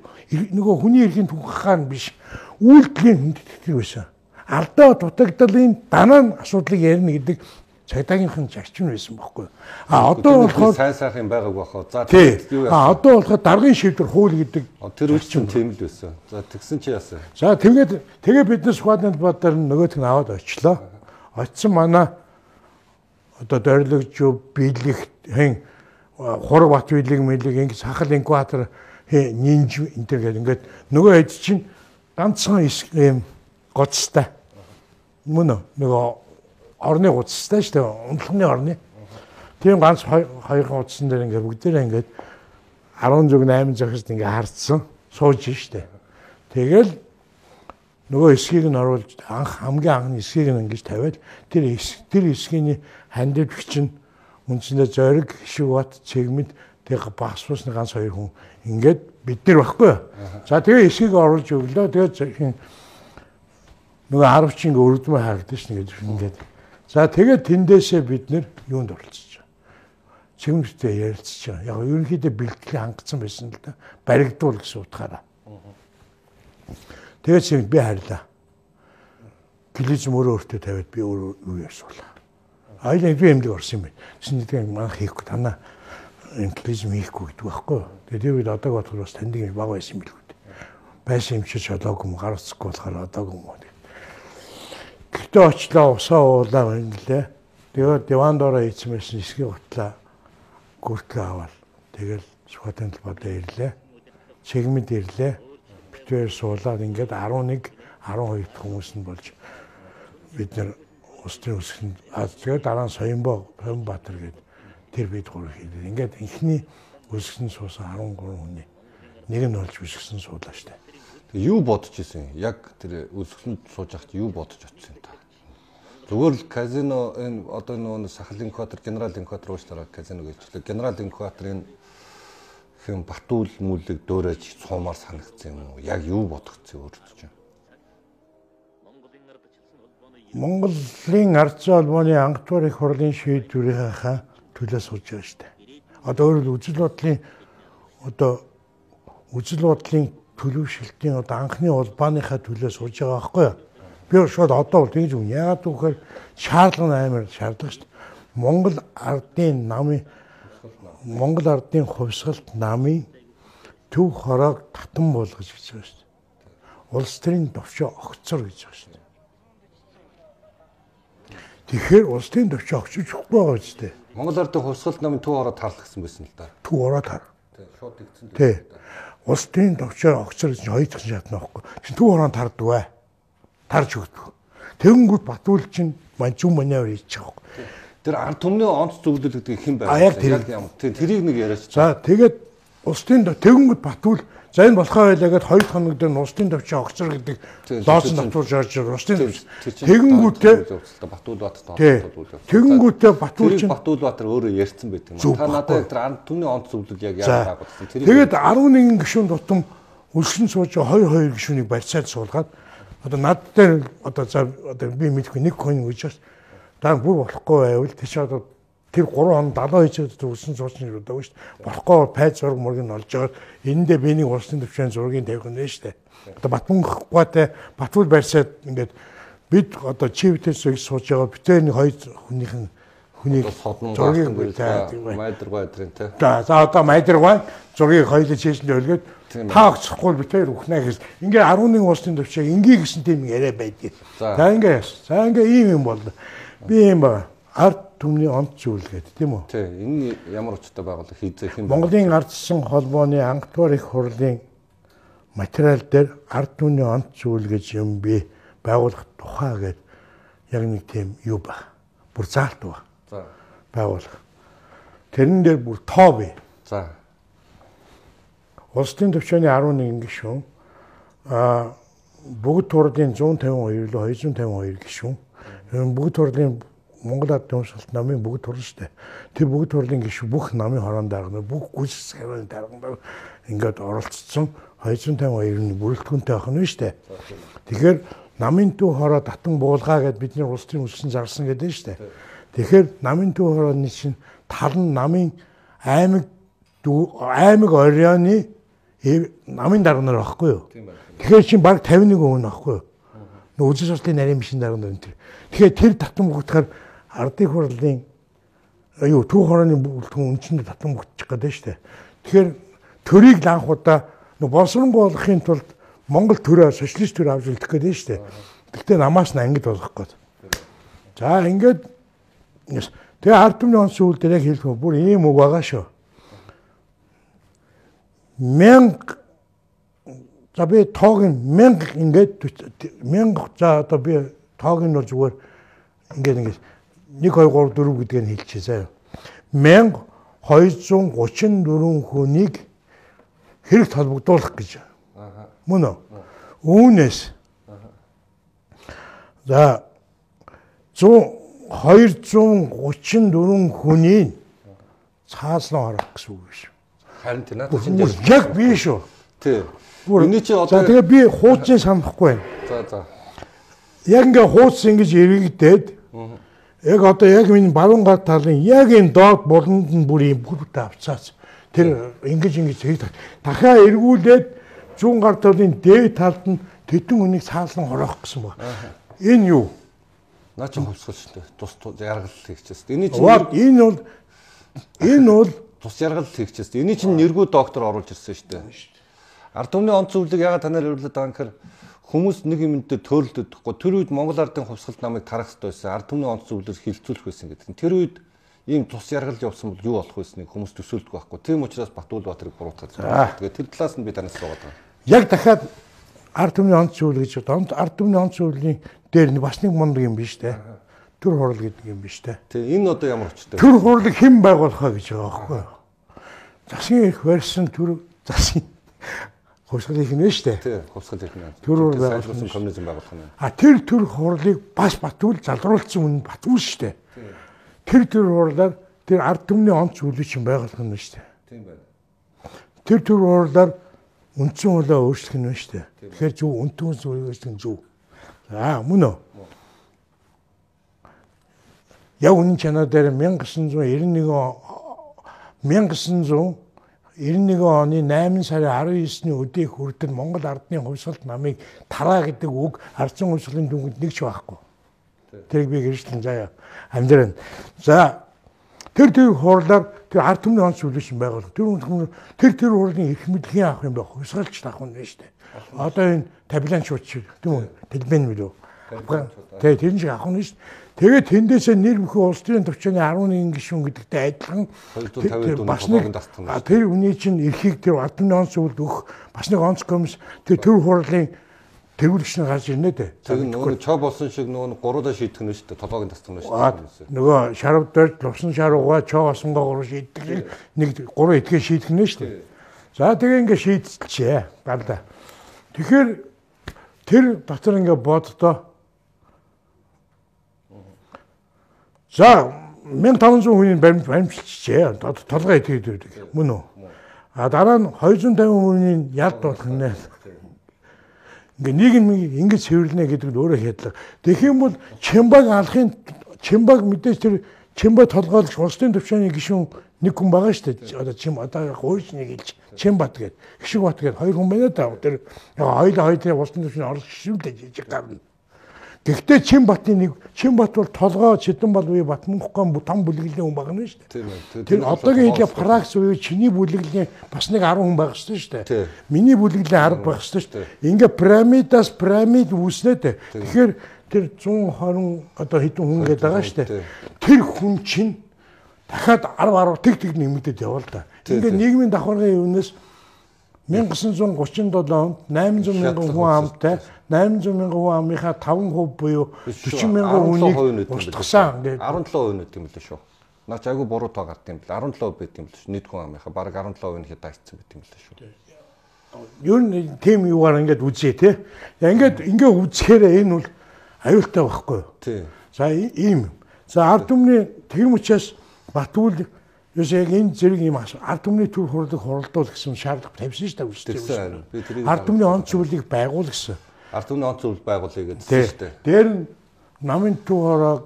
Нөгөө хүний эрхийн түүхаан биш үйлдэлийн хүндэтгэл байсан. Алдаа дутагдлын дараа нь асуудлыг ярина гэдэг цагдаагийнхан зарчим байсан байхгүй. А одоо болохоор сайн сайхан байгааг бахаа. За юу яасан? А одоо болохоор даргын шийдвэр хууль гэдэг тэр үл чинь тийм л байсан. За тэгсэн чи яасан? За тэгээд тэгээ биднес Сквадны бадар нөгөөт нь аваад очлоо. Очсон манай одоо дөрилөгч биелэх хэн хураг бат биелэг мэлэг ингэ сахал инкуатор нинж энэ гэдэг ингээд нөгөө хэд чинь ганцхан ийм гоцтой. Мөн нөгөө орны гоцтой шүү дээ. Унтлахны орны. Тийм ганц хоёр гоцсон дээр ингээ бүгдээрээ ингээд 10 зүг 8 захист ингээ харцсан сууж штэ. Тэгэл нөгөө эсхийг нь оруулж анх хамгийн анхны эсхийг нь ингэж тавиад тэр тэр эсхийн хандивч чинь үндсэндээ зориг шиг бат цэгмэд тэг багс бусны ганц хоёр хүн ингээд бид нар баггүй. За тэгээ эсхийг оруулж өглөө. Тэгээд нөгөө 10 чинь өрдмө харагдаж шнэ гэж ингээд. За тэгээд тэндээсээ бид нэр юунд оролцож байгаа. Чимэгтэй ярилцж байгаа. Яг ерөнхийдөө бэлтгэл хангацсан байсан л да. Баригдуул гэсэн утгаараа. Тэгээд чимэг би харилаа. Клизм өөрөө өөртөө тавиад би өөрөө юу ярьсуулаа. Айлын би юмд орсон юм байна. Чиний тэгээд манайх хийхгүй танаа инклизм хийхгүй гэдэг байхгүй. Тэгээд тэр үед одоо бодоход бас таньдаг баг байсан юм билүү. Байсан юм чи чолоогүй юм гар уцахгүй болохоор одоогүй юм. Гэтэ очлоо усаа уулаа инглээ. Тэгээд диван доороо байсан эсгээ утлаа. Гүртлээ аваад тэгэл Сүхбаатарын талбайдаа ирлээ. Чигмэд ирлээ. Битээр суулаад ингээд 11 12 дахь хүмүүс нь болж бид нар устын үсгэнд тэгээд дараа нь Соёнбоо Соёнбаатар гэдэг тэр бид гурав хийлээ. Ингээд инхний үсгсэн суусан 13 хүний нэг нь болж үсгсэн суулаа штэ. Тэг юу бодож исэн? Яг тэр үсгсэн сууж ахт юу бодож очсон та? Зүгээр л казино энэ одоо нөгөө сахал инкватор, генерал инкватор уучлаарай казино гэлчлээ. Генерал инкваторын хэм Батүл мүлэг дөөрэж цуумаар санагдсан юм уу? Яг юу бодогдсон өөртөө чинь? Монголын ард зүйн холбооны анх дугаар их хурлын шийдвэрийнхаа төлөө сууж байгаа шүү дээ. Одоо өөрөөр үзэл бодлын одоо үзэл бодлын төлөвшөлтийн одоо анхны улбааныхаа төлөө сууж байгаа байхгүй юу? Би шууд одоо бол тэгж үн. Яагаад гэвэл шаардлага амар шаардлага шүү дээ. Монгол ардын намын Монгол ардын хувьсгалт намын төв хороог татан болгож гэж байгаа шүү дээ. Улс төрийн төвчөө огцор гэж байгаа шүү дээ. Тэгэхээр улс төрийн төвчөө огцож өгөхгүй байгаа шүү дээ. Монгол ардын хувьсгалт намын төв ороод тарлагдсан байсан л да. Төв ороод тар. Тий, шууд тэгсэн. Тий. Улс төрийн төвчөө огцор гэж хоёр дахь шатна байхгүй. Чин төв ороод тарддаг бай. Тарж өгдөг. Тэгэнгүүт Батүл чинь манайвар хийж байгаа байхгүй. Тэр ард түмний онц зөвлөлөгдөг хэн А, яг байв? тэр. тэрийг нэг яриач. За тэгээд улсын тэгэнгүүт Батүл за энэ болохоо байлаагаад хоёр хоног дээр нь улсын төвчөө огцор гэдэг чинь- татварж орж улсын төвч. Тэгэнгүүтээ Батуулбаатар тий. тоглуулсан. Тэгэнгүүтээ чинь Батуулбаатар өөрөө ярьсан байт юм. Та надад тэр ард түмний онц зөвлөл яг яагаад. Тэрийг Тэгээд 11 гишүүн тутам үлсэн сууж хоёр хоёр гишүүнийг барьцаад суулгаад одоо над дээр одоо за одоо би мэдгүй нэг хүн гэж бас даа бүр болохгүй байвал тийч одоо тэр 3 хон 70 хийж үлсэн сууж нэг удаа шүү дээ. Болохгүй бол пайз зураг мөрөг нь олж байгаа. Эндээ би нэг улсын төвчийн зургийг тавих нь шүү дээ. Одоо Батмангахгүйтэй Батбул барьцаад ингээд бид одоо чивтээс сууж байгаа битээр нэг хоёр хүнийх нь содон зургийг майдар байдрын тий. За за одоо майдргай зургийг хоёул чийшэнд Тийм та огцохгүй битээр үхнэ гэж. Ингээ 11 улсын төвчийг ингээ гэсэн тийм яриа байдгийг. За. Ингээ. За ингээ ийм юм бол би юм ба ард түмний онц зүйлгээд тийм үү? Тий, энэ ямар учиртай байгууллага хийзээ хэн Монголын ардсан холбооны ангадугаар их хурлын материал дээр ард түмний онц зүйл гэж юм би байгуулах тухай гээд яг нэг тийм юу ба. Бүр заалт ба За. байгуулах. Тэрэн дээр бүр тоо бий. За. Улсын төвчөөний 11 гишүүн а бүгд турлын 152 лөө 252 гишүүн. Бүгд турлын Монгол Ард түмсэлт намын бүгд турл штэ. Тэр бүгд турлын гишүүн бүх намын хорон дарга бүх гүйс сарын дарга ингээд оролцсон 252-ны бүрэлдэхүүнтэй байх нь штэ. Тэгэхээр намын төв хороо татан буулгаа гэд бидний улс төрийн үлсэн зарсан гэдэг нь штэ. Тэгэхээр намын төв хорооны чинь тал нь намын аймаг аймаг орионы э- намын дарга нар байхгүй юу? Тэгэхээр чинь баг 51 өвн байхгүй юу? Нөө үзэл сурталын нарийн машин дарга нар энэ. Тэгэхээр тэр татан бүгдхээр ардын хурлын аюу төв хорооны бүлтгэн үнчинд татан бүгдчих шүү дээ. Тэгэхээр төрийг ланхуудаа нөө боловсронгуй болохын тулд Монгол төрөө социалист төр авч үлдэх шүү дээ. Гэхдээ намаас нь ангид болох гээд. За ингээд. Тэгээ ард түмний онц үйл дээр яг хэлэх бүр ийм үг байгаа шүү. Мянга за би тоог нь мянга ингээд мянга за одоо би тоог нь бол зүгээр ингээд ингээд 1 2 3 4 гэдгийг нь хэлчихье заяа. 1234 хүнийг хэрэгт холбогдуулах гэж. Мөн үү? Үүнээс за 100 234 хүний цааслан орох гэсэн үг шүү. Харин тийм надад Бүр чинь яг би шүү. тий. Эний чи одоо тэгээ би хуучин санахгүй байна. за за. Яг ингээ хууц ингэж эргэгдээд яг одоо яг миний баруун гар талын яг энэ доод болонд нь бүр юм бүртээ авцаац. Тэр ингэж ингэж хийж дахиад эргүүлээд зүүн гар талын дээд талд нь тэтэн үнийг цааслан хорох гэсэн ба. Энэ юу? Наа чи хувьсгал шүү дээ. Тус яргал хийчихсэн. Эний чи Ваа энэ бол энэ бол тус яргал хийчихсэн. Эний чинь нэргүй доктор оруулж ирсэн шүү дээ. Ард түмний онц зөвлөг ягаад танаар өрүүлээд байгаа юм гэхээр хүмүүс нэг юмдээ төөрөлдөхгүй. Тэр үед Монгол ардын хувьсгалт намайг тарах хэрэгтэй байсан. Ард түмний онц зөвлөөр хилцүүлэх байсан гэдэг. Тэр үед ийм тус яргал явсан бол юу болох байсныг хүмүүс төсөөлдөг байхгүй. Тийм учраас Батуулбаатарыг буруутгаж байгаа. Тэгээ тэр талаас нь би танаас суугаад байгаа. яг дахиад ард түмний онц зүйл гэж байна. Ард түмний онц зүйлийн дээр бас нэг мундаг юм биш үү? Төр хурал гэдэг юм биш үү? Тэгээ энэ одоо ямар очтой. Төр хурлыг хэн байгуулахаа гэж байгаа байхгүй юу? Засгийн их барьсан төр засгийн хувьсгал их нэ штэ. Тий, хувьсгал их нэ. Тэр өөр байгуулсан коммунизм байгуулах нь. А тэр төр хурлыг бас Батүл залруулсан үн Батүл штэ. Тэр төр хурлаар тэр ард түмний онц чинь байгуулах нь штэ. Тийм байна. Тэр төр хурлаар үндсэн хуулиа өөрчлөх нь штэ. Тэгэхээр зөв үнтэн зүйлийг өөрчлөх нь зөв. За мөн үү? Яг үнэн чанар дээр 1991 1990 91 оны 8 сарын 19-ны өдийг хүртэл Монгол ардны хувьсгалт намыг тараа гэдэг үг ардсан хувьсгалын дүнгууд нэг ч байхгүй. Тэрийг би гэрчлэн заяа амьдран. За тэр тэр хуурлаар тэр ард түмний онц үлээшин байгуулах. Тэр тэр тэр хурлын эрх мэдлэгийн авах юм байх. Хувьсгалч авах юм байна шүү дээ. Одоо энэ табиланчууд шиг тийм үү? Телбэн мөлөө. Тэгээ тэр нь шиг авах нь шүү дээ. Тэгээд тэндээсээ нэр бүхэн улс төрийн төвчөөний 11 гишүүн гэдэгтэй адилхан бас нэг тэр үний чинь эрхийг тэр албаны онц үлд өгөх бас нэг онц комисс тэр төр хурлын тэргүүлэгч нь гарч ирнэ дээ. Тэр нөгөө чоо болсон шиг нөгөө гуруудаа шийдэх нь шүү дээ. Толгойн тасдаг нь шүү дээ. Нөгөө шарвдаж лувсан шаруугаа чоо болсонгоо гурав шийдэх нэг гурав этгээ шийдэх нь шүү дээ. За тэгээ ингээ шийдчихээ. Гарлаа. Тэгэхээр тэр дотор ингээ боддоо За 1500 хүний баримтчжээ. Толгой итгэж байдаг. Мөн үү? А дараа нь 250 хүний ялд болох нэ. Ингээ нийгэм ингэж цэвэрлэнэ гэдэг нь өөрөө хядлага. Тэгэх юм бол Чимбаг алахын Чимбаг мэдээж тэр Чимбаг толгойлж улсын төвчөөний гишүүн нэг хүн байгаа шүү дээ. Одоо чим одоо гойч нэг илж Чимбат гээд Хишиг бат гээд хоёр хүн байна да. Тэр хоёул хоёулын улсын төвчөөний орлох гишүүнтэй жижиг гарна. Гэхдээ Чинбатын нэг Чинбат бол толгой Чэдэн бол үе Батмунхгон том бүлэглэлийн хүн байна шүү дээ. Тэр одоогийн хэлээ пракс үе чиний бүлэглэлийн бас нэг 10 хүн байх шүү дээ. Миний бүлэглэлийн 10 байх шүү дээ. Ингээ пирамидаас пирамид үүснэ дээ. Тэгэхээр тэр 120 одоо хэдэн хүн гээд байгаа шүү дээ. Тэр хүн чинь дахиад 10 10 тэг тэг нэмэгдээд явал да. Ингээ нийгмийн давхаргын юунаас 1937 онд 800 мянган хүн амтай 800 мянган хүн амынхаа 5% буюу 40 мянган хүнийг устгасан. 17% нь гэдэг юм лээ шүү. Наач айгүй буруу тоо гард юм бэл 17% байт юм л шүү. Нийт хүн амынхаа баг 17% нь хядаа ицсэн байт юм лээ шүү. Юу н тим юугаар ингээд үзье те. Ингээд ингээ үзэхээр энэ бол аюултай байхгүй юу? Тий. За ийм. За ард түмний тэгм учраас Батүл Юус яг энэ зэрэг юм ард түмний төр хурлыг хуралдуул гэсэн шаардлага тавьсан шүү дээ үстэй. Ард түмний онц зүйлийг байгуул гэсэн. Ард түмний онц зүйл байгуулъя гэсэн шүү дээ. Дээр нь намын түүхороо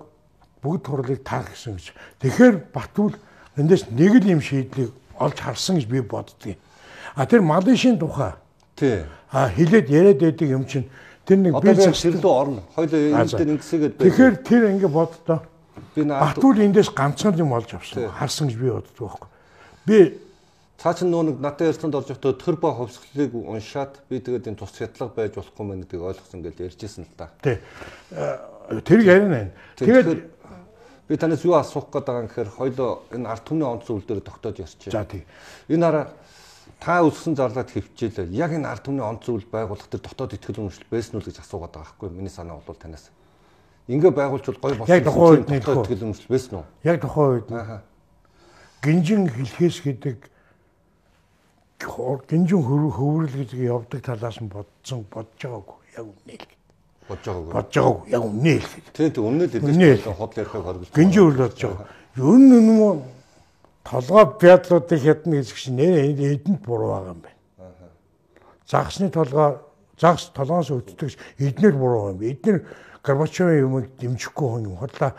бүгд хурлыг таах гэсэн гэж. Тэгэхээр Батүл эндээс нэг л юм шийдлийг олж харсан гэж би боддгийг. А тэр Малайшийн тухай. Тий. А хилээд яриад байдаг юм чинь тэр нэг би зөвлөө орно. Хоёул энэ дээр ингэсэгээд байдаг. Тэгэхээр тэр ингэ боддоо Би Батүл эндээс ганцхан юм олж авсан. Харсан гэж би боддог байхгүй. Би цаа чин нөө нэг надад ярьсанд орж явахдаа төр ба хувьсгалыг уншаад би тэгээд энэ тус шатлага байж болохгүй мэн гэдгийг ойлгосон гэж ярьжсэн л да. Тий. Э, тэр ярина. Тэгээд би танаас юу асуух гээд байгаа юм гэхээр хоёлоо энэ ард түмний онц зүйл дээр тогтоож ярьчих. За тий. Энэ хараа та өссөн зарлаад хөвчээлээ. Яг энэ ард түмний онц зүйл байгуулах тэр дотоод ихтгэл үнэмшил байсан уу гэж асуугаад байгаа байхгүй. Миний санаа бол танаас ингээ байгуулчвал гоё болсон. Яг тухайн үед нэг тэгэл өмсөл байсан уу? Яг тухайн үед. Аа. Гинжин хэлхээс гэдэг гинжин хөврөл гэдэг явдаг талаас нь бодсон бодож байгаагүй. Яг үнэ л. Бодож байгаагүй. Бодож байгаагүй. Яг үнэ л. Тийм үнэ л хэлж худал ярихыг хоригдсон. Гинжин хөврөл бодож байгаа. Ер нь юм толгой бядлуудыг хядна гэж чинь нэр эдэнд буруу байгаа юм байна. Загсны толгой загс толгоос өддөг эднэр буруу юм. Эднэр Горбачевын юмыг дэмжихгүй хүн хотлоо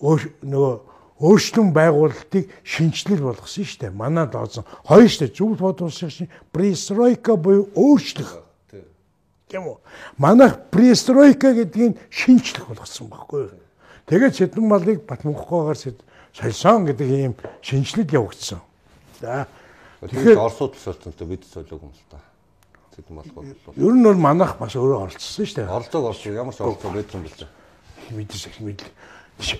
нөгөө өөрчлөн байгуулалтыг шинжилэл болгосон шүү дээ. Манадоосон. Хоёр шүү дээ. Зөвхөн бодуулсан чинь престройка буюу өөрчлөх. Тийм үү? Манайх престройка гэдгийг шинжилэх болгосон байхгүй юу? Тэгээд Сэдэн малыг Батмунхгүйгээр сольсон гэдэг ийм шинжилэл явагдсан. За. Тэгэхээр Оросууд тусалсан л бид солиог юм л та гэдэг болгоо болов. Ер нь бол манайх бас өөрөө оролцсон шүү дээ. Оролцоог орсон. Ямар ч оролцоо байдсан бэл. Мэдээс их мэдл.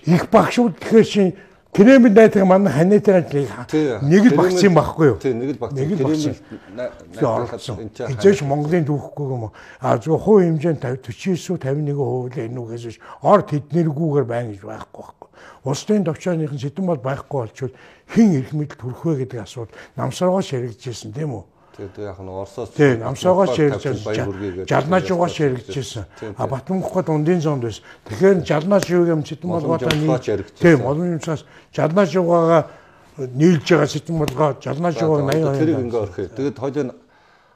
Их багшууд тэгэхээр чинь Кремль найдах манай ханиатайгаа нэг л багц юм байхгүй юу? Тийм, нэг л багц. Нэг л багц. Хизээш Монголын түүхгүй юм. А зөв хувь хэмжээнд 49 51% л энүүгээс биш. Орд тэднэргүүгээр байна гэж байхгүй байхгүй. Улсын төвчөөных нь сэдэн бол байхгүй болчвол хэн ирэх мэдл төрөх вэ гэдэг асуудал намсаргоо ширэгдэжсэн тийм үү? Тэгээд яг нь Оросоос тийм намсаагаач ярьж жалнаж угаач ярьжсэн. А Батмунхад ундын зонд байсан. Тэгэхээр жалнаж юу юм сэтэн болгоотаа нэг тийм олон юмсаас жалнаж угаагаа нийлж байгаа сэтэн болгоо жалнаж угааг 82. Тэр ингээ орхив. Тэгээд хоёул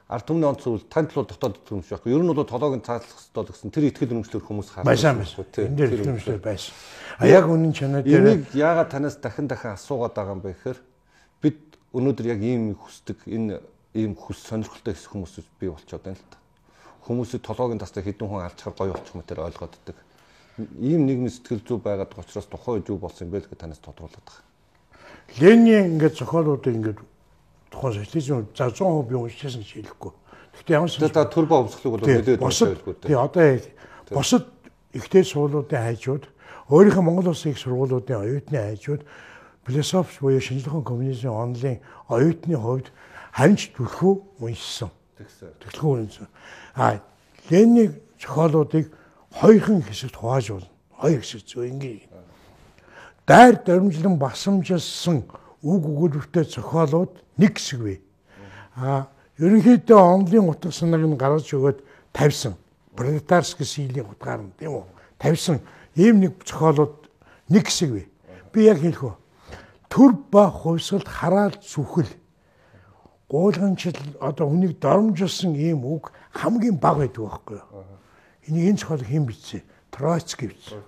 ард түмний онц зүйл танд л дотоод төмш байхгүй. Ер нь бол толгойг цаалах хэрэгтэй гэсэн тэр ихтгэл үнэмшлэр хүмүүс харсан. Байсан байсан. Тийм. Тэр үнэмшлэр байсан. А яг үнэн чанаа дээр энийг яагаад танаас дахин дахин асуугаад байгаа юм бэ гэхээр бид өнөөдөр яг ийм хүсдэг энэ ийм хүс сонирхолтой хэсэг хүмүүс бий болчиход байна л та. Хүмүүсийг толгойн тастай хэдэн хүн алчхаар гоё болчих мэтэр ойлгоддаг. Ийм нийгмийн сэтгэл зүй байгаад байгаа учраас тухайн үед юу болсон юм бэ гэж танаас тодруулаад байгаа. Ленин ингээд зохиолуудыг ингээд тухайн социализм за 100% би уншижсэн гэж хэлэхгүй. Гэхдээ ямар ч та төрбө өмсгөлөг бол нэлээд байлгүй. Тий одоо босод ихтэй суулуудын хайжууд өөрийнхөө Монгол улсын их сургуулиудын оюутны хайжууд философи буюу шинжлэх ухааны коммунизм онлын оюутны хувьд харин ч түлхүү уншсан. Түлхүү уншсан. А Ленины зохиолуудыг хоёрхан хэсэгт хувааж болно. Хоёр хэсэг зөв ингээ. Дайр дөрмжлөн басамжилсан үг өгүүлбэртэй зохиолууд нэг хэсэг вэ. А ерөнхийдөө онлын утга санааг нь гаргаж өгөөд тавьсан. Пролетарский силийн утгаар нь тийм үү? Тавьсан ийм нэг зохиолууд нэг хэсэг вэ. Би яг хэлэх үү. Төр ба хувьсгалд хараал зүхэл гуулганчил одоо хүнийг доромжилсан ийм үг хамгийн бага байдаг байхгүй юу. Энийг энэ цохол хэн бичсэн? Троцкий бичсэн.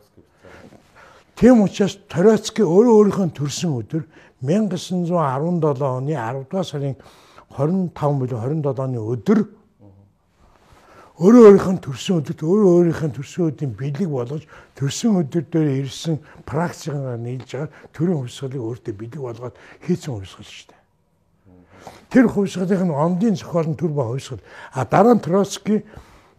Тийм учраас Троцкий өөрөө өөрийнхөө төрсэн өдөр 1917 оны 10 дугаар сарын 25 буюу 27 оны өдөр өөрөө өөрийнх нь төрсөн өдөрт өөрөө өөрийнх нь төрсөн өдрийн бэлэг болгож төрсөн өдөр дээр ирсэн практикаар нийлж байгаа төрийн хувьсгалыг өөртөө бэлэг болгоод хийцэн хувьсгал шүү дээ. Тэр хувьсгалын ондын зохиол нь төр ба хувьсгал. А дараа нь Троцкий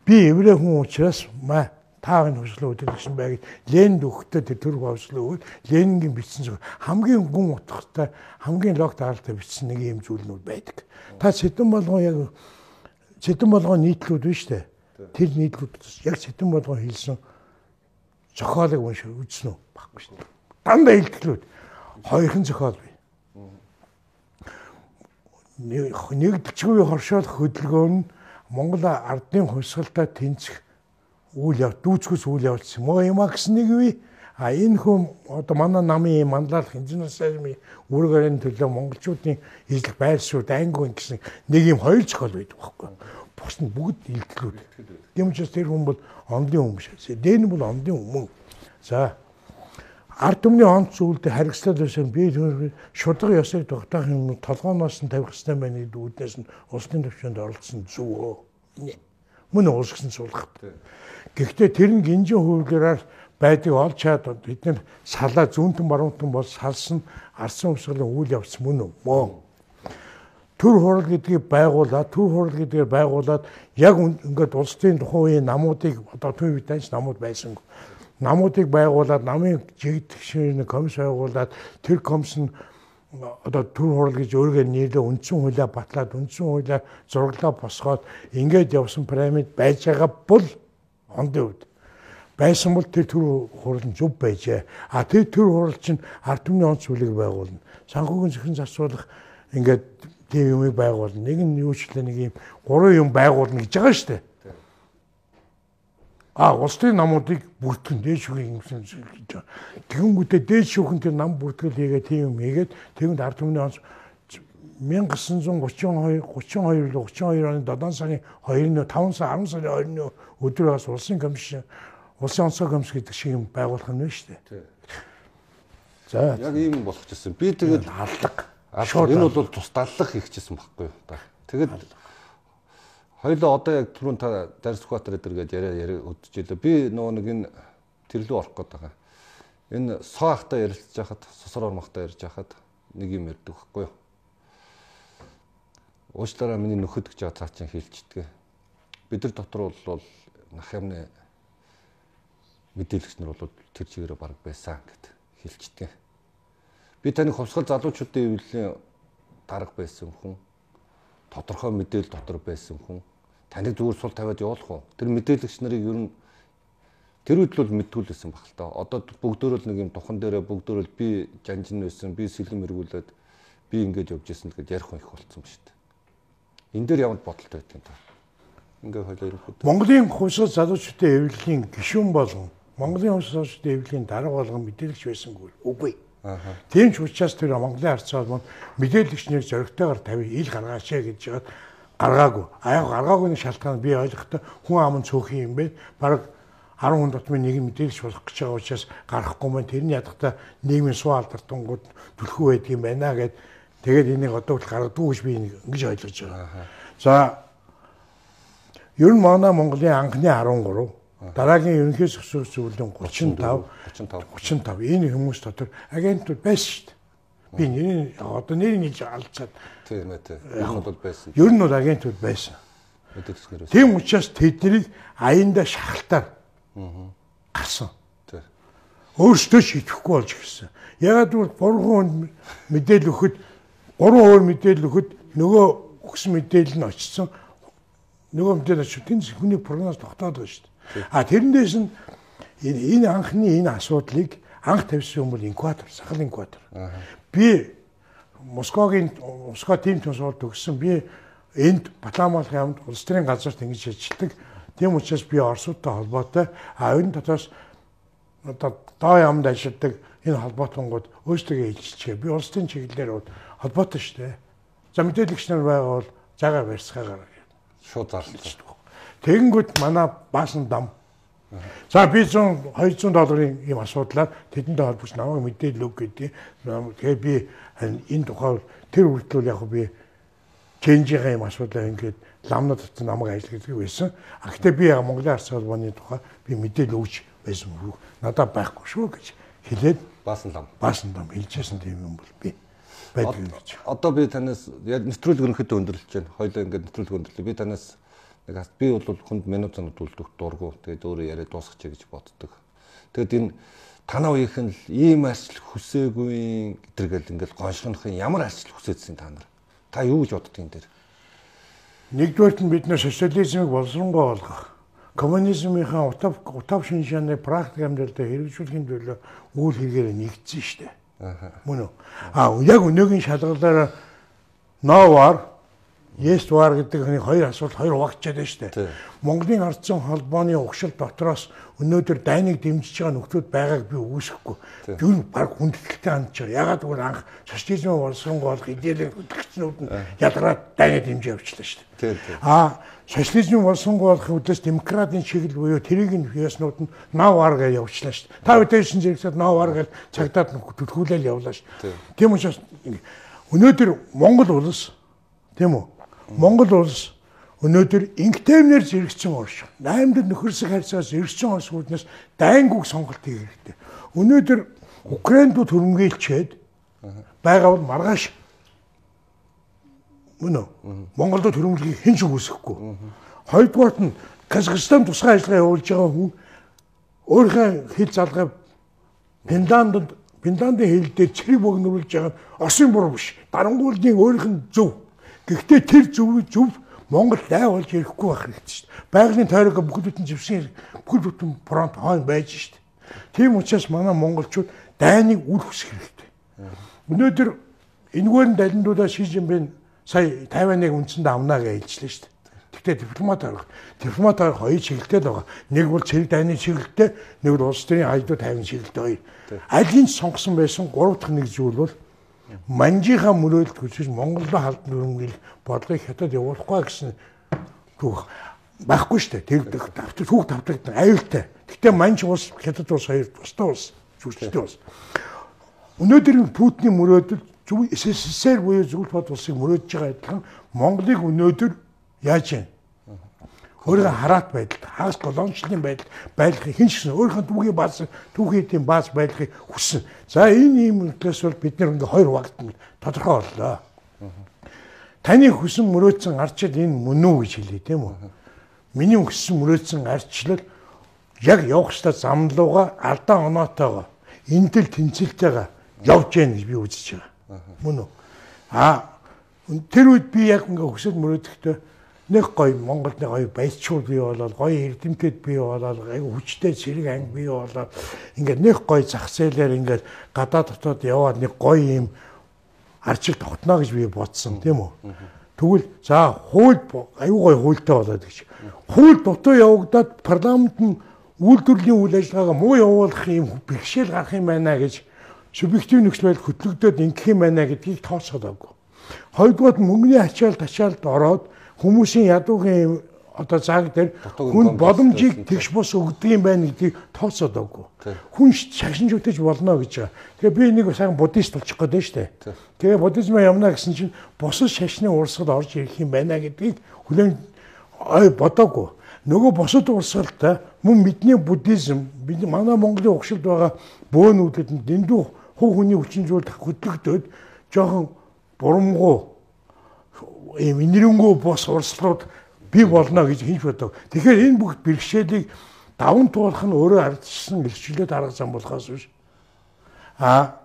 би еврей хүн учраас маа таавын хувьсгалын үдирдэгч байгаад Ленинд өгөхдөө тэр төр хувьсгалын өгөл Ленингийн бичсэн хамгийн гүн утгатай хамгийн лог таалтай бичсэн нэг юм зүйл нь байдаг. Та сэдэн болгон яг сэдэн болгон нийтлүүд биш үү? Тэр нийтлүүд яг сэдэн болгон хэлсэн зохиолыг уншиж үзсэн үү? Баггүй шүү дээ. Дандаа илтгэлүүд хоёрхан зохиол бий нэгдэлчгүй хоршоолох хөдөлгөөн нь Монгол ардын хувьсгалтай тэнцэх үйл явц дүүцгээс үйл явц юм уу юм а гэсэн нэг үе. А энэ хүн одоо манай намын манлайлах инженер сайрмын үүргэрийн төлөө монголчуудын ижил байршууд ангуун гэсэн нэг юм хоёр зохиол байдаг байхгүй бус нь бүгд илтгэлүүд. Юм ч тэр хүн бол ондын хүн биш дэн бол ондын хүн за ард түмний онц зүйлд харгислаад байсан би шудраг ёсыг тогтоох юм толгооноос нь тавих хэрэгтэй байна гэдэг үүднээс нь улсын төвчөнд оролцсон зүгөө. Мөн уус гэсэн суулгах. Гэхдээ тэр нь гинжин хөвлөрөөр байдаг олж чад бид нар салаа зүүнтэн баруунтан бол салсан арсан өмсгөлийн үйл явц мөн үү? төр хурал гэдгийг байгуулад төр хурал гэдгээр байгуулад яг ингээд улсын тухайн үеийн намуудыг одоо төв үеийнч намууд байсан намуудыг байгуулад намын жигдгшийн комисс байгуулад тэр комисс нь одоо төр хурал гэж өөргөө нийлээ үндсэн хуулиа батлаад үндсэн хуулиа зураглаа босгоод ингээд явсан пирамид байж байгаа бол хондын үед байсан бол тэр төр хурал нь зөв байжээ. А тэр төр хурал чинь ард түмний онц үлийг байгуулна. Санхүүгийн зөвхөн зарцуулах ингээд тийм юмыг байгуулна. Нэг нь юучлээ нэг юм гурван юм байгуулна гэж байгаа шүү дээ. А улсын намуудыг бүртгэн дээд шүүхийн юмсан гэж. Тэгэнгүүтээ дээд шүүхэн тэр нам бүртгэл хийгээд тийм юм хийгээд тэгэнд ард түмний онц 1932 32 32 оны 7 сарын 2-ны 5 сар 10 сарын 2-ны өдөр бас улсын комисс улсын онцгой комисс гэдэг шиг юм байгуулах нь шүү дээ. За яг ийм болох гэсэн. Би тэгээд аллах. Энэ бол тусдааллах хийчихсэн байхгүй юу? Тэгээд Хоёлоо одоо яг түрүүн та Дарс Сүхбаатар эдэр гэж яриа яриа өдөжлөө. Би нөгөө нэг энэ тэрлүү орох гээд байгаа. Энэ соо ахтай ярилцж хахад, сосроор махтай ярьж хахад нэг юм ярьдаг байхгүй юу? Уучлаарай миний нөхөд гэж цаа чинь хэлчихдэг. Бид нар дотор бол нах юмны мэдээлэгч нар бол тэр чигээрээ баг байсан гэд хэлчихдэг. Би таны хувьсгал залуучуудын эвлэлийн дарга байсан хүн тодорхой мэдээлэл дотор байсан хүн таныг зүгээр сул тавиад явуулах уу? Тэр мэдээлэгч нарыг ер нь тэр үед л мэдгүүлсэн баг л та. Одоо бүгдөө л нэг юм тухан дээрээ бүгдөө л би жанжин байсан, би сэлэм эргүүлээд би ингэж явж исэн гэдээ ярих их болцсон ба шүү дээ. Энд дээр ямар бодолтой байдаг юм та? Ингээ хойлоо ерөнхийдөө Монголын хувьсгал залуучуудын эвлэлийн гишүүн болгон Монголын хувьсгал залуучуудын эвлэлийн дарга болгон мэдээлэгч байсангүй. Үгүй. Тийм ч учраас тэр Монголын ард салбар мэдээлэгчнийг зөрөгтэйгээр тавь ил гаргаач гэж гаргаагүй. А яг гаргаагүй шалтгаан би ойлгохдоо хүн ам нь цөөхөн юм бэ. Бараг 10 хүн дотмын нэг мэдээлж болох гэж байгаа учраас гарахгүй маань тэрний ядахта нийгмийн суу алдартангууд түлхүү байдаг юм байна гэд Тэгээд энийг одоо л гаргадгүй гэж би ингэж ойлгож байгаа. За ер нь манай Монголын анхны 13 дараагийн ерөнхий зөвшөөрөл зөвлөлийн 35 35 35 энэ хүмүүс дотор агентууд байсан шүү дээ. Би нэрийг одоо нэрийг хэлж алдчихад тийм ээ тийм. Энэ бол байсан. ер нь бол агентууд байсан. Тийм учраас тэднийг аяндаа шахалтаар гарсан. Өөрсдөө шийдэхгүй болж гисэн. Ягаад гэвэл бурхан мэдээлэл өгөхөд гурван өөр мэдээлэл өгөхөд нөгөө өгсөн мэдээлэл нь очсон. Нөгөө мэдээлэл очив тэн хүний прогноз тогтоод байгаа шүү дээ. А тэрнээс нь энэ энэ анхны энэ асуудлыг анх тавьсан юм бол инкватор, сахал инкватор. Би Москвагийн Москва тим тусаар төгссөн. Би энд Батламалх ямд улс төрийн газарт ингэж ажилладаг. Тийм учраас би Оросуудтай холбоотой а энэ дотроос одоо доо ямд ажилладаг энэ холбоотонгууд өөрсдөө хэлчихээ. Би улс төрийн чиглэлээр холбоотой шүү дээ. За мэдээлэгч нар байгаа бол загаа барьцгаагаар Шууд зарлаа. Тэгэнгүүт манай баасан дам. За би 100 200 долларын ийм асуудлаар тэдэнтэй холбогч намайг мэдээлэл өг гэдэг. Тэгээ би энэ тухай тэр үргэлжлүүл яг би ченжийн юм асуудал ингээд ламнад татсан намайг ажилладаг байсан. А гэтээ би яг Монголын арц холбооны тухай би мэдээлэл өгч байсан шүү. Надад байхгүй шүү гэж хэлээд Баасан лам. баасан дам хэлжсэн тийм юм бол би байдаг юм гэж. Одоо би танаас яг нэвтрүүлэг ерөнхийдөө өндөрлөж байна. Хоёлоо ингээд нэвтрүүлэг өндөрлөө. Би танаас нэг хас- би бол хүнд минут занууд үлдэх дургу. Тэгээд өөрөө яриа дуусгачих гэж боддог. Тэгээд энэ танаа үеийнхэн л ийм арчил хүсээгүй гэдэргээл ингээд гоншгонохын ямар арчил хүсээдсэн та нар? Та юу гэж боддгийг энэ дээр? Нэгдүгээрт нь бид нэр социализмыг боловсронгоо болгох. Коммунизмынхаа утав утав шинжааны практик амьдралд хэрэгжүүлэхийн төлөө үйл хэрэгээр нэгдсэн шүү дээ. Мөн үү? А яг өнөөгийн шалгалаар новар Ествар гэдэг хүний хоёр асуулт хоёр хуваагдчихад байна шүү дээ. Монголын ардсан холбооны угшил дотроос өнөөдөр дайныг дэмжиж байгаа нөхдүүд байгааг би үүсэхгүй. Юу баг хүндэтгэлтэй байгаа. Ягаад гэвэл анх социализм боловсронгоо олох идеалын хөдөлгчнүүд нь ядраад дайныг дэмжиж явчихлаа шүү дээ. Тийм тийм. А социализм болсонгүй болох үдээс демократийн чиглэл буюу тэрийг нь яснууд нь нав ар гэж явуулчлаа шүү дээ. Та бүдээшин зэрэгсэд нав ар гэж цагдаад төлхүүлэл явуулаа шүү. Тийм учраас өнөөдөр Монгол улс тийм үү? Монгол улс өнөөдөр инктемнэр зэрэгцсэн орш. 8-д нөхөрсөг харьцаас эргэсэн орсгууднаас дайнгуг сонголт хийх хэрэгтэй. Өнөөдөр Украинд төрөмгийлчээд байгаа бол маргааш Мөн? Монголд төрөмлөхийг хэн ч үгүйсэхгүй. Хоёрдугаарт нь Казахстан тусгай ажиллагаа явуулж байгаа хүн өөрийнхөө хэл залгаа Финландд Финландын хэл дээр чирэг богнруулж байгаа нь Оросын буруу биш. Дарангуулын өөрийнх нь зөв. Гэхдээ тэр зөв зөв Монгол дайвалж ирэхгүй байх хэрэгтэй шүү дээ. Байгалийн тойрог бүхэл бүтэн живсэн бүхэл бүтэн фронт хойно байж шүү дээ. Тийм учраас манай монголчууд дайныг үл хүсэх хэрэгтэй. Өнөөдөр энэгээр нь далиндуудаа Ши Жинпин сая Тайваныг үндсэндээ авнаа гэж хэлжлээ шүү дээ. Гэхдээ дипломат арга дипломат арга хоёр чиглэлтэй байгаа. Нэг бол цэрэг дайны чиглэлтэй, нэг бол улс төрийн аюулгүй тайван чиглэлтэй хоёр. Алийг сонгосон байсан гурав дахь нэг зүйл бол манжийнхаа мөрөөлд хүсэж Монголд халдан өрөмгөл бодлогыг хятад явуулахгүй гэсэн түүх байхгүй шүү дээ. Тэр тавтар түүх тавтагдсан аюултай. Гэхдээ манж улс хятад улс хоёр тустай улс, жүжигчтэй улс. Өнөөдөр Путиний мөрөөдөл зөв СССР буюу бод улсыг мөрөөдөж байгаа адилхан Монголыг өнөөдөр яаж юм? Өөрийнхөө хараат байдалд, хагас колоничлын байдалд байлгахыг хэн ч гэсэн өөрийнхөө түүхийн бааз, түүхийн тийм бааз байлгахыг хүссэн. За энэ ийм үгээс бол бид ингээ хоёр вагт тодорхой боллоо. Таны хүсэн мөрөөдсөн арчил энэ мөн үү гэж хэлээ тийм үү? Миний хүссэн мөрөөдсөн арчлал яг явах ёстой зам руугаа алдаа оноотойгоо энтэл тэнцэлтэйгээ явж гэн гэж би үзэж байгаа. Мөн үү? А тэр үед би яг ингээ хүсэл мөрөөдөхтэй нэг гоё Монголд нэг гоё баячуул бий болоод гоё эрдэмтэд бий аягүй хүчтэй цэрэг анги бий болоод ингээд нэг гоё зах зээлээр ингээд гадаа дотоод яваад нэг гоё юм арчил тогтно гэж би бодсон тийм үү. Тэгвэл за хууль аюу гой хуультай болоод гэж. Хууль дутуу явагдаад парламент нь үйлдвэрлэлийн үйл ажиллагаагаа муу явуулах юм бэрхшээл гарах юм байна гэж субъектив нөхцөл байдал хөтлөгдөд ингэх юм байна гэдгийг тооцоод авгүй. Хоёрдугаар мөнгөний ачаал тачаалд ороод хүмүүсийн ядуугийн одоо цаг дээр хүн боломжийг тэгш бус өгдөг юм байна гэдгийг тооцоодоогүй. Тий. Хүн шашинж үтэж болно гэж байгаа. Тэгээ би нэг сайхан буддист болчих гээд байна шүү дээ. Тэгээ буддизм явна гэсэн чинь бусад шашны урсгал орж ирэх юм байна гэдгийг хүлээн ой бодоогүй. Нөгөө бусад урсгалтай мөн бидний буддизм бид манай Монголын угшилд байгаа бөөнүүдэд дэндүү хуу хүний хүчин зүйл хөдлөгдөд жоохон бурамгуу ийм инэрэнгүү бос урсгалууд бий болно гэж хинж бодог. Тэгэхээр энэ бүх бэрхшээлийг даван туулах нь өөрөө ардчсан илчлээд арга зам болохоос биш. А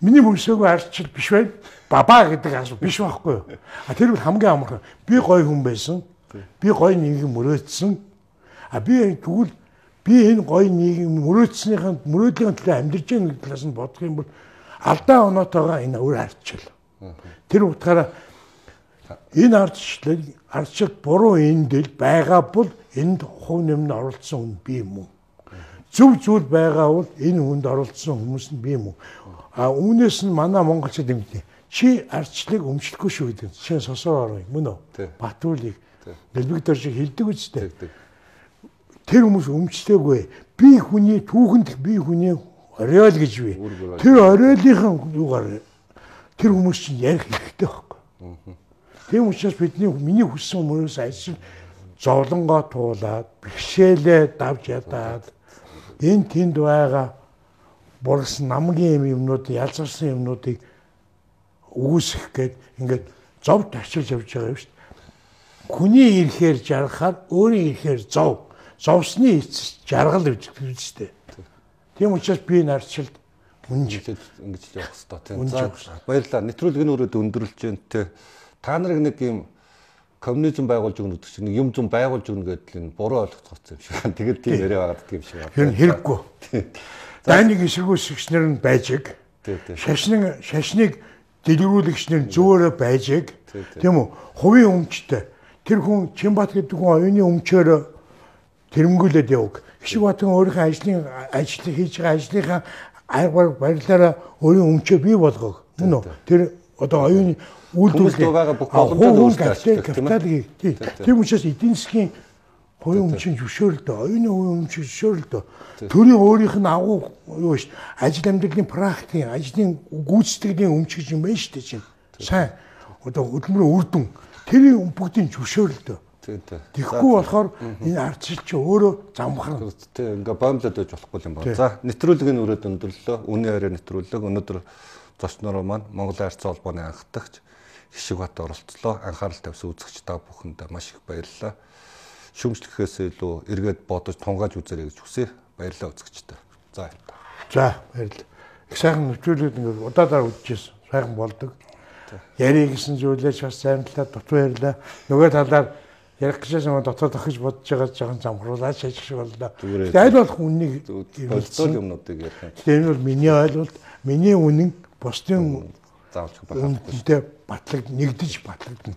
миний мөрсөөгүй ардчил биш бай. Бабаа гэдэг асуу биш байхгүй юу? А тэр бол хамгийн амархан. Би гой хүн байсан. Би гой нийгэм мөрөөдсөн. А би тэгвэл би энэ гой нийгэм мөрөөдснийхэн мөрөөдлийн төлөө амьдарч байгаа талаас нь бодох юм бол алдаа оноотойгоо энэ өөр ардчил. Тэр утгаараа энэ ардчлал ардчил буруу эндэл байгаа бол энд хувь нэмд оролцсон хүн би юм уу? Зөв зүйл байгаа бол энэ хүнд оролцсон хүмүүс нь би юм уу? А үүнээс нь манай монголчууд ингэдэг. Чи ардчлалыг өмчлөхгүй шүү гэдэг. Чи сосоо ороо мөн үү? Батуулыг Дэлбэг дор шиг хилдэг үстэй. Тэр хүмүүс өмчлөөгүй. Би хүний түүхэнд би хүний орой л гэж би. Тэр оройлынхан юугаар тэр хүмүүс чинь ярих хэрэгтэй байхгүй. Тийм учраас бидний миний хүссэн хүмүүс ажил зовлонгоо туулаад бэрхшээлээ давж ядаад энэ тэнд байгаа бургас намгийн юм юмнууд ялзарсан юмнуудыг үүсгэх гээд ингээд зов тарчилж явж байгаа юм шүү дээ. Хүний ирэхээр жаргахаар өөрийн ирэхээр зов. Зовсны эцэс жаргал гэж хэлжтэй. Тийм учраас би нарчилд үнж Ингэж ингэж явах хэрэгтэй баярлалаа. Нэвтрүүлгийн өрөөд өндөрлж байна те. Та нарыг нэг юм коммунизм байгуулж өгнө гэдэг чинь нэг юм зам байгуулж өгнө гэдэг нь буруу ойлгоцгоцсон юм шиг байна. Тэгээд тийм яриа байгаад юм шиг байна. Тэр хэрэггүй. Дайныг эсэргүүцэгчнэр нь байжиг. Тий, тий. Шашны шашныг дэлгэрүүлэгчнэр нь зөөрөө байжиг. Тий, тий. Тийм үү? Хувийн өмчтэй. Тэр хүн Чимбат гэдэг хүн оюуны өмчөөр тэрнгүүлээд явг. Хишиг батхан өөрийнхөө ажлын ажлыг хийж байгаа ажлынхаа айгаар барилаараа өөрийн өмчөө бий болгох. Мөн үү? Тэр одоо оюуны Хүмүүст байгаа бүх боломжууд тийм ээ? капиталыг Тий, тий. тийм учраас эдийн засгийн хувийн өмчийн зөвшөөрөлтөө, оюуны хувийн өмчийн зөвшөөрөлтөө төрийн өөрийнх нь агуу юу ш ажил амьдралын практикийн, ажлын гүйцэтгэлийн өмч гэж юм байна шүү дээ чинь. Сайн одоо хөдөлмөрийн үр дүн тэрийн бүгдийн зөвшөөрөлтөө. Тийм тийм. Тэгэхгүй болохоор энэ ардчил чи өөрөө замхран. Тэг ингээ боомлоод байж болохгүй юм байна. За нэвтрүүлгийн өрөөд өндөрлөө. Үнийн хараа нэвтрүүлэг өнөөдөр зочноор маань Монголын арц холбооны анхдагч Хишиг бат оролцлоо. Анхаарал тавьсан үзэгч та бүхэнд маш их баярлалаа. Шүмжлэхээс илүү эргээд бодож тунгааж үзээрэй гэж хүсье. Баярлалаа үзэгчтэй. За. За баярлалаа. Их сайхан нэвтрүүлэг ингээд удаадаар үдчихсэн. Сайхан болдог. Яри гэсэн зүйлээ ч бас талаар дутуу ярьлаа. Нөгөө талаар ярих гэж байгаа дотоод охиж бодож байгаа жоохон замхруулаад шажих шиг боллоо. Тэгээд аль болох үннийг Болцол юмнуудыг ярих юм. Тэгээд энэ бол миний ойлголт, миний үнэн бусдын Заавч үнэнтэй батлаг нэгдэж батлагдана.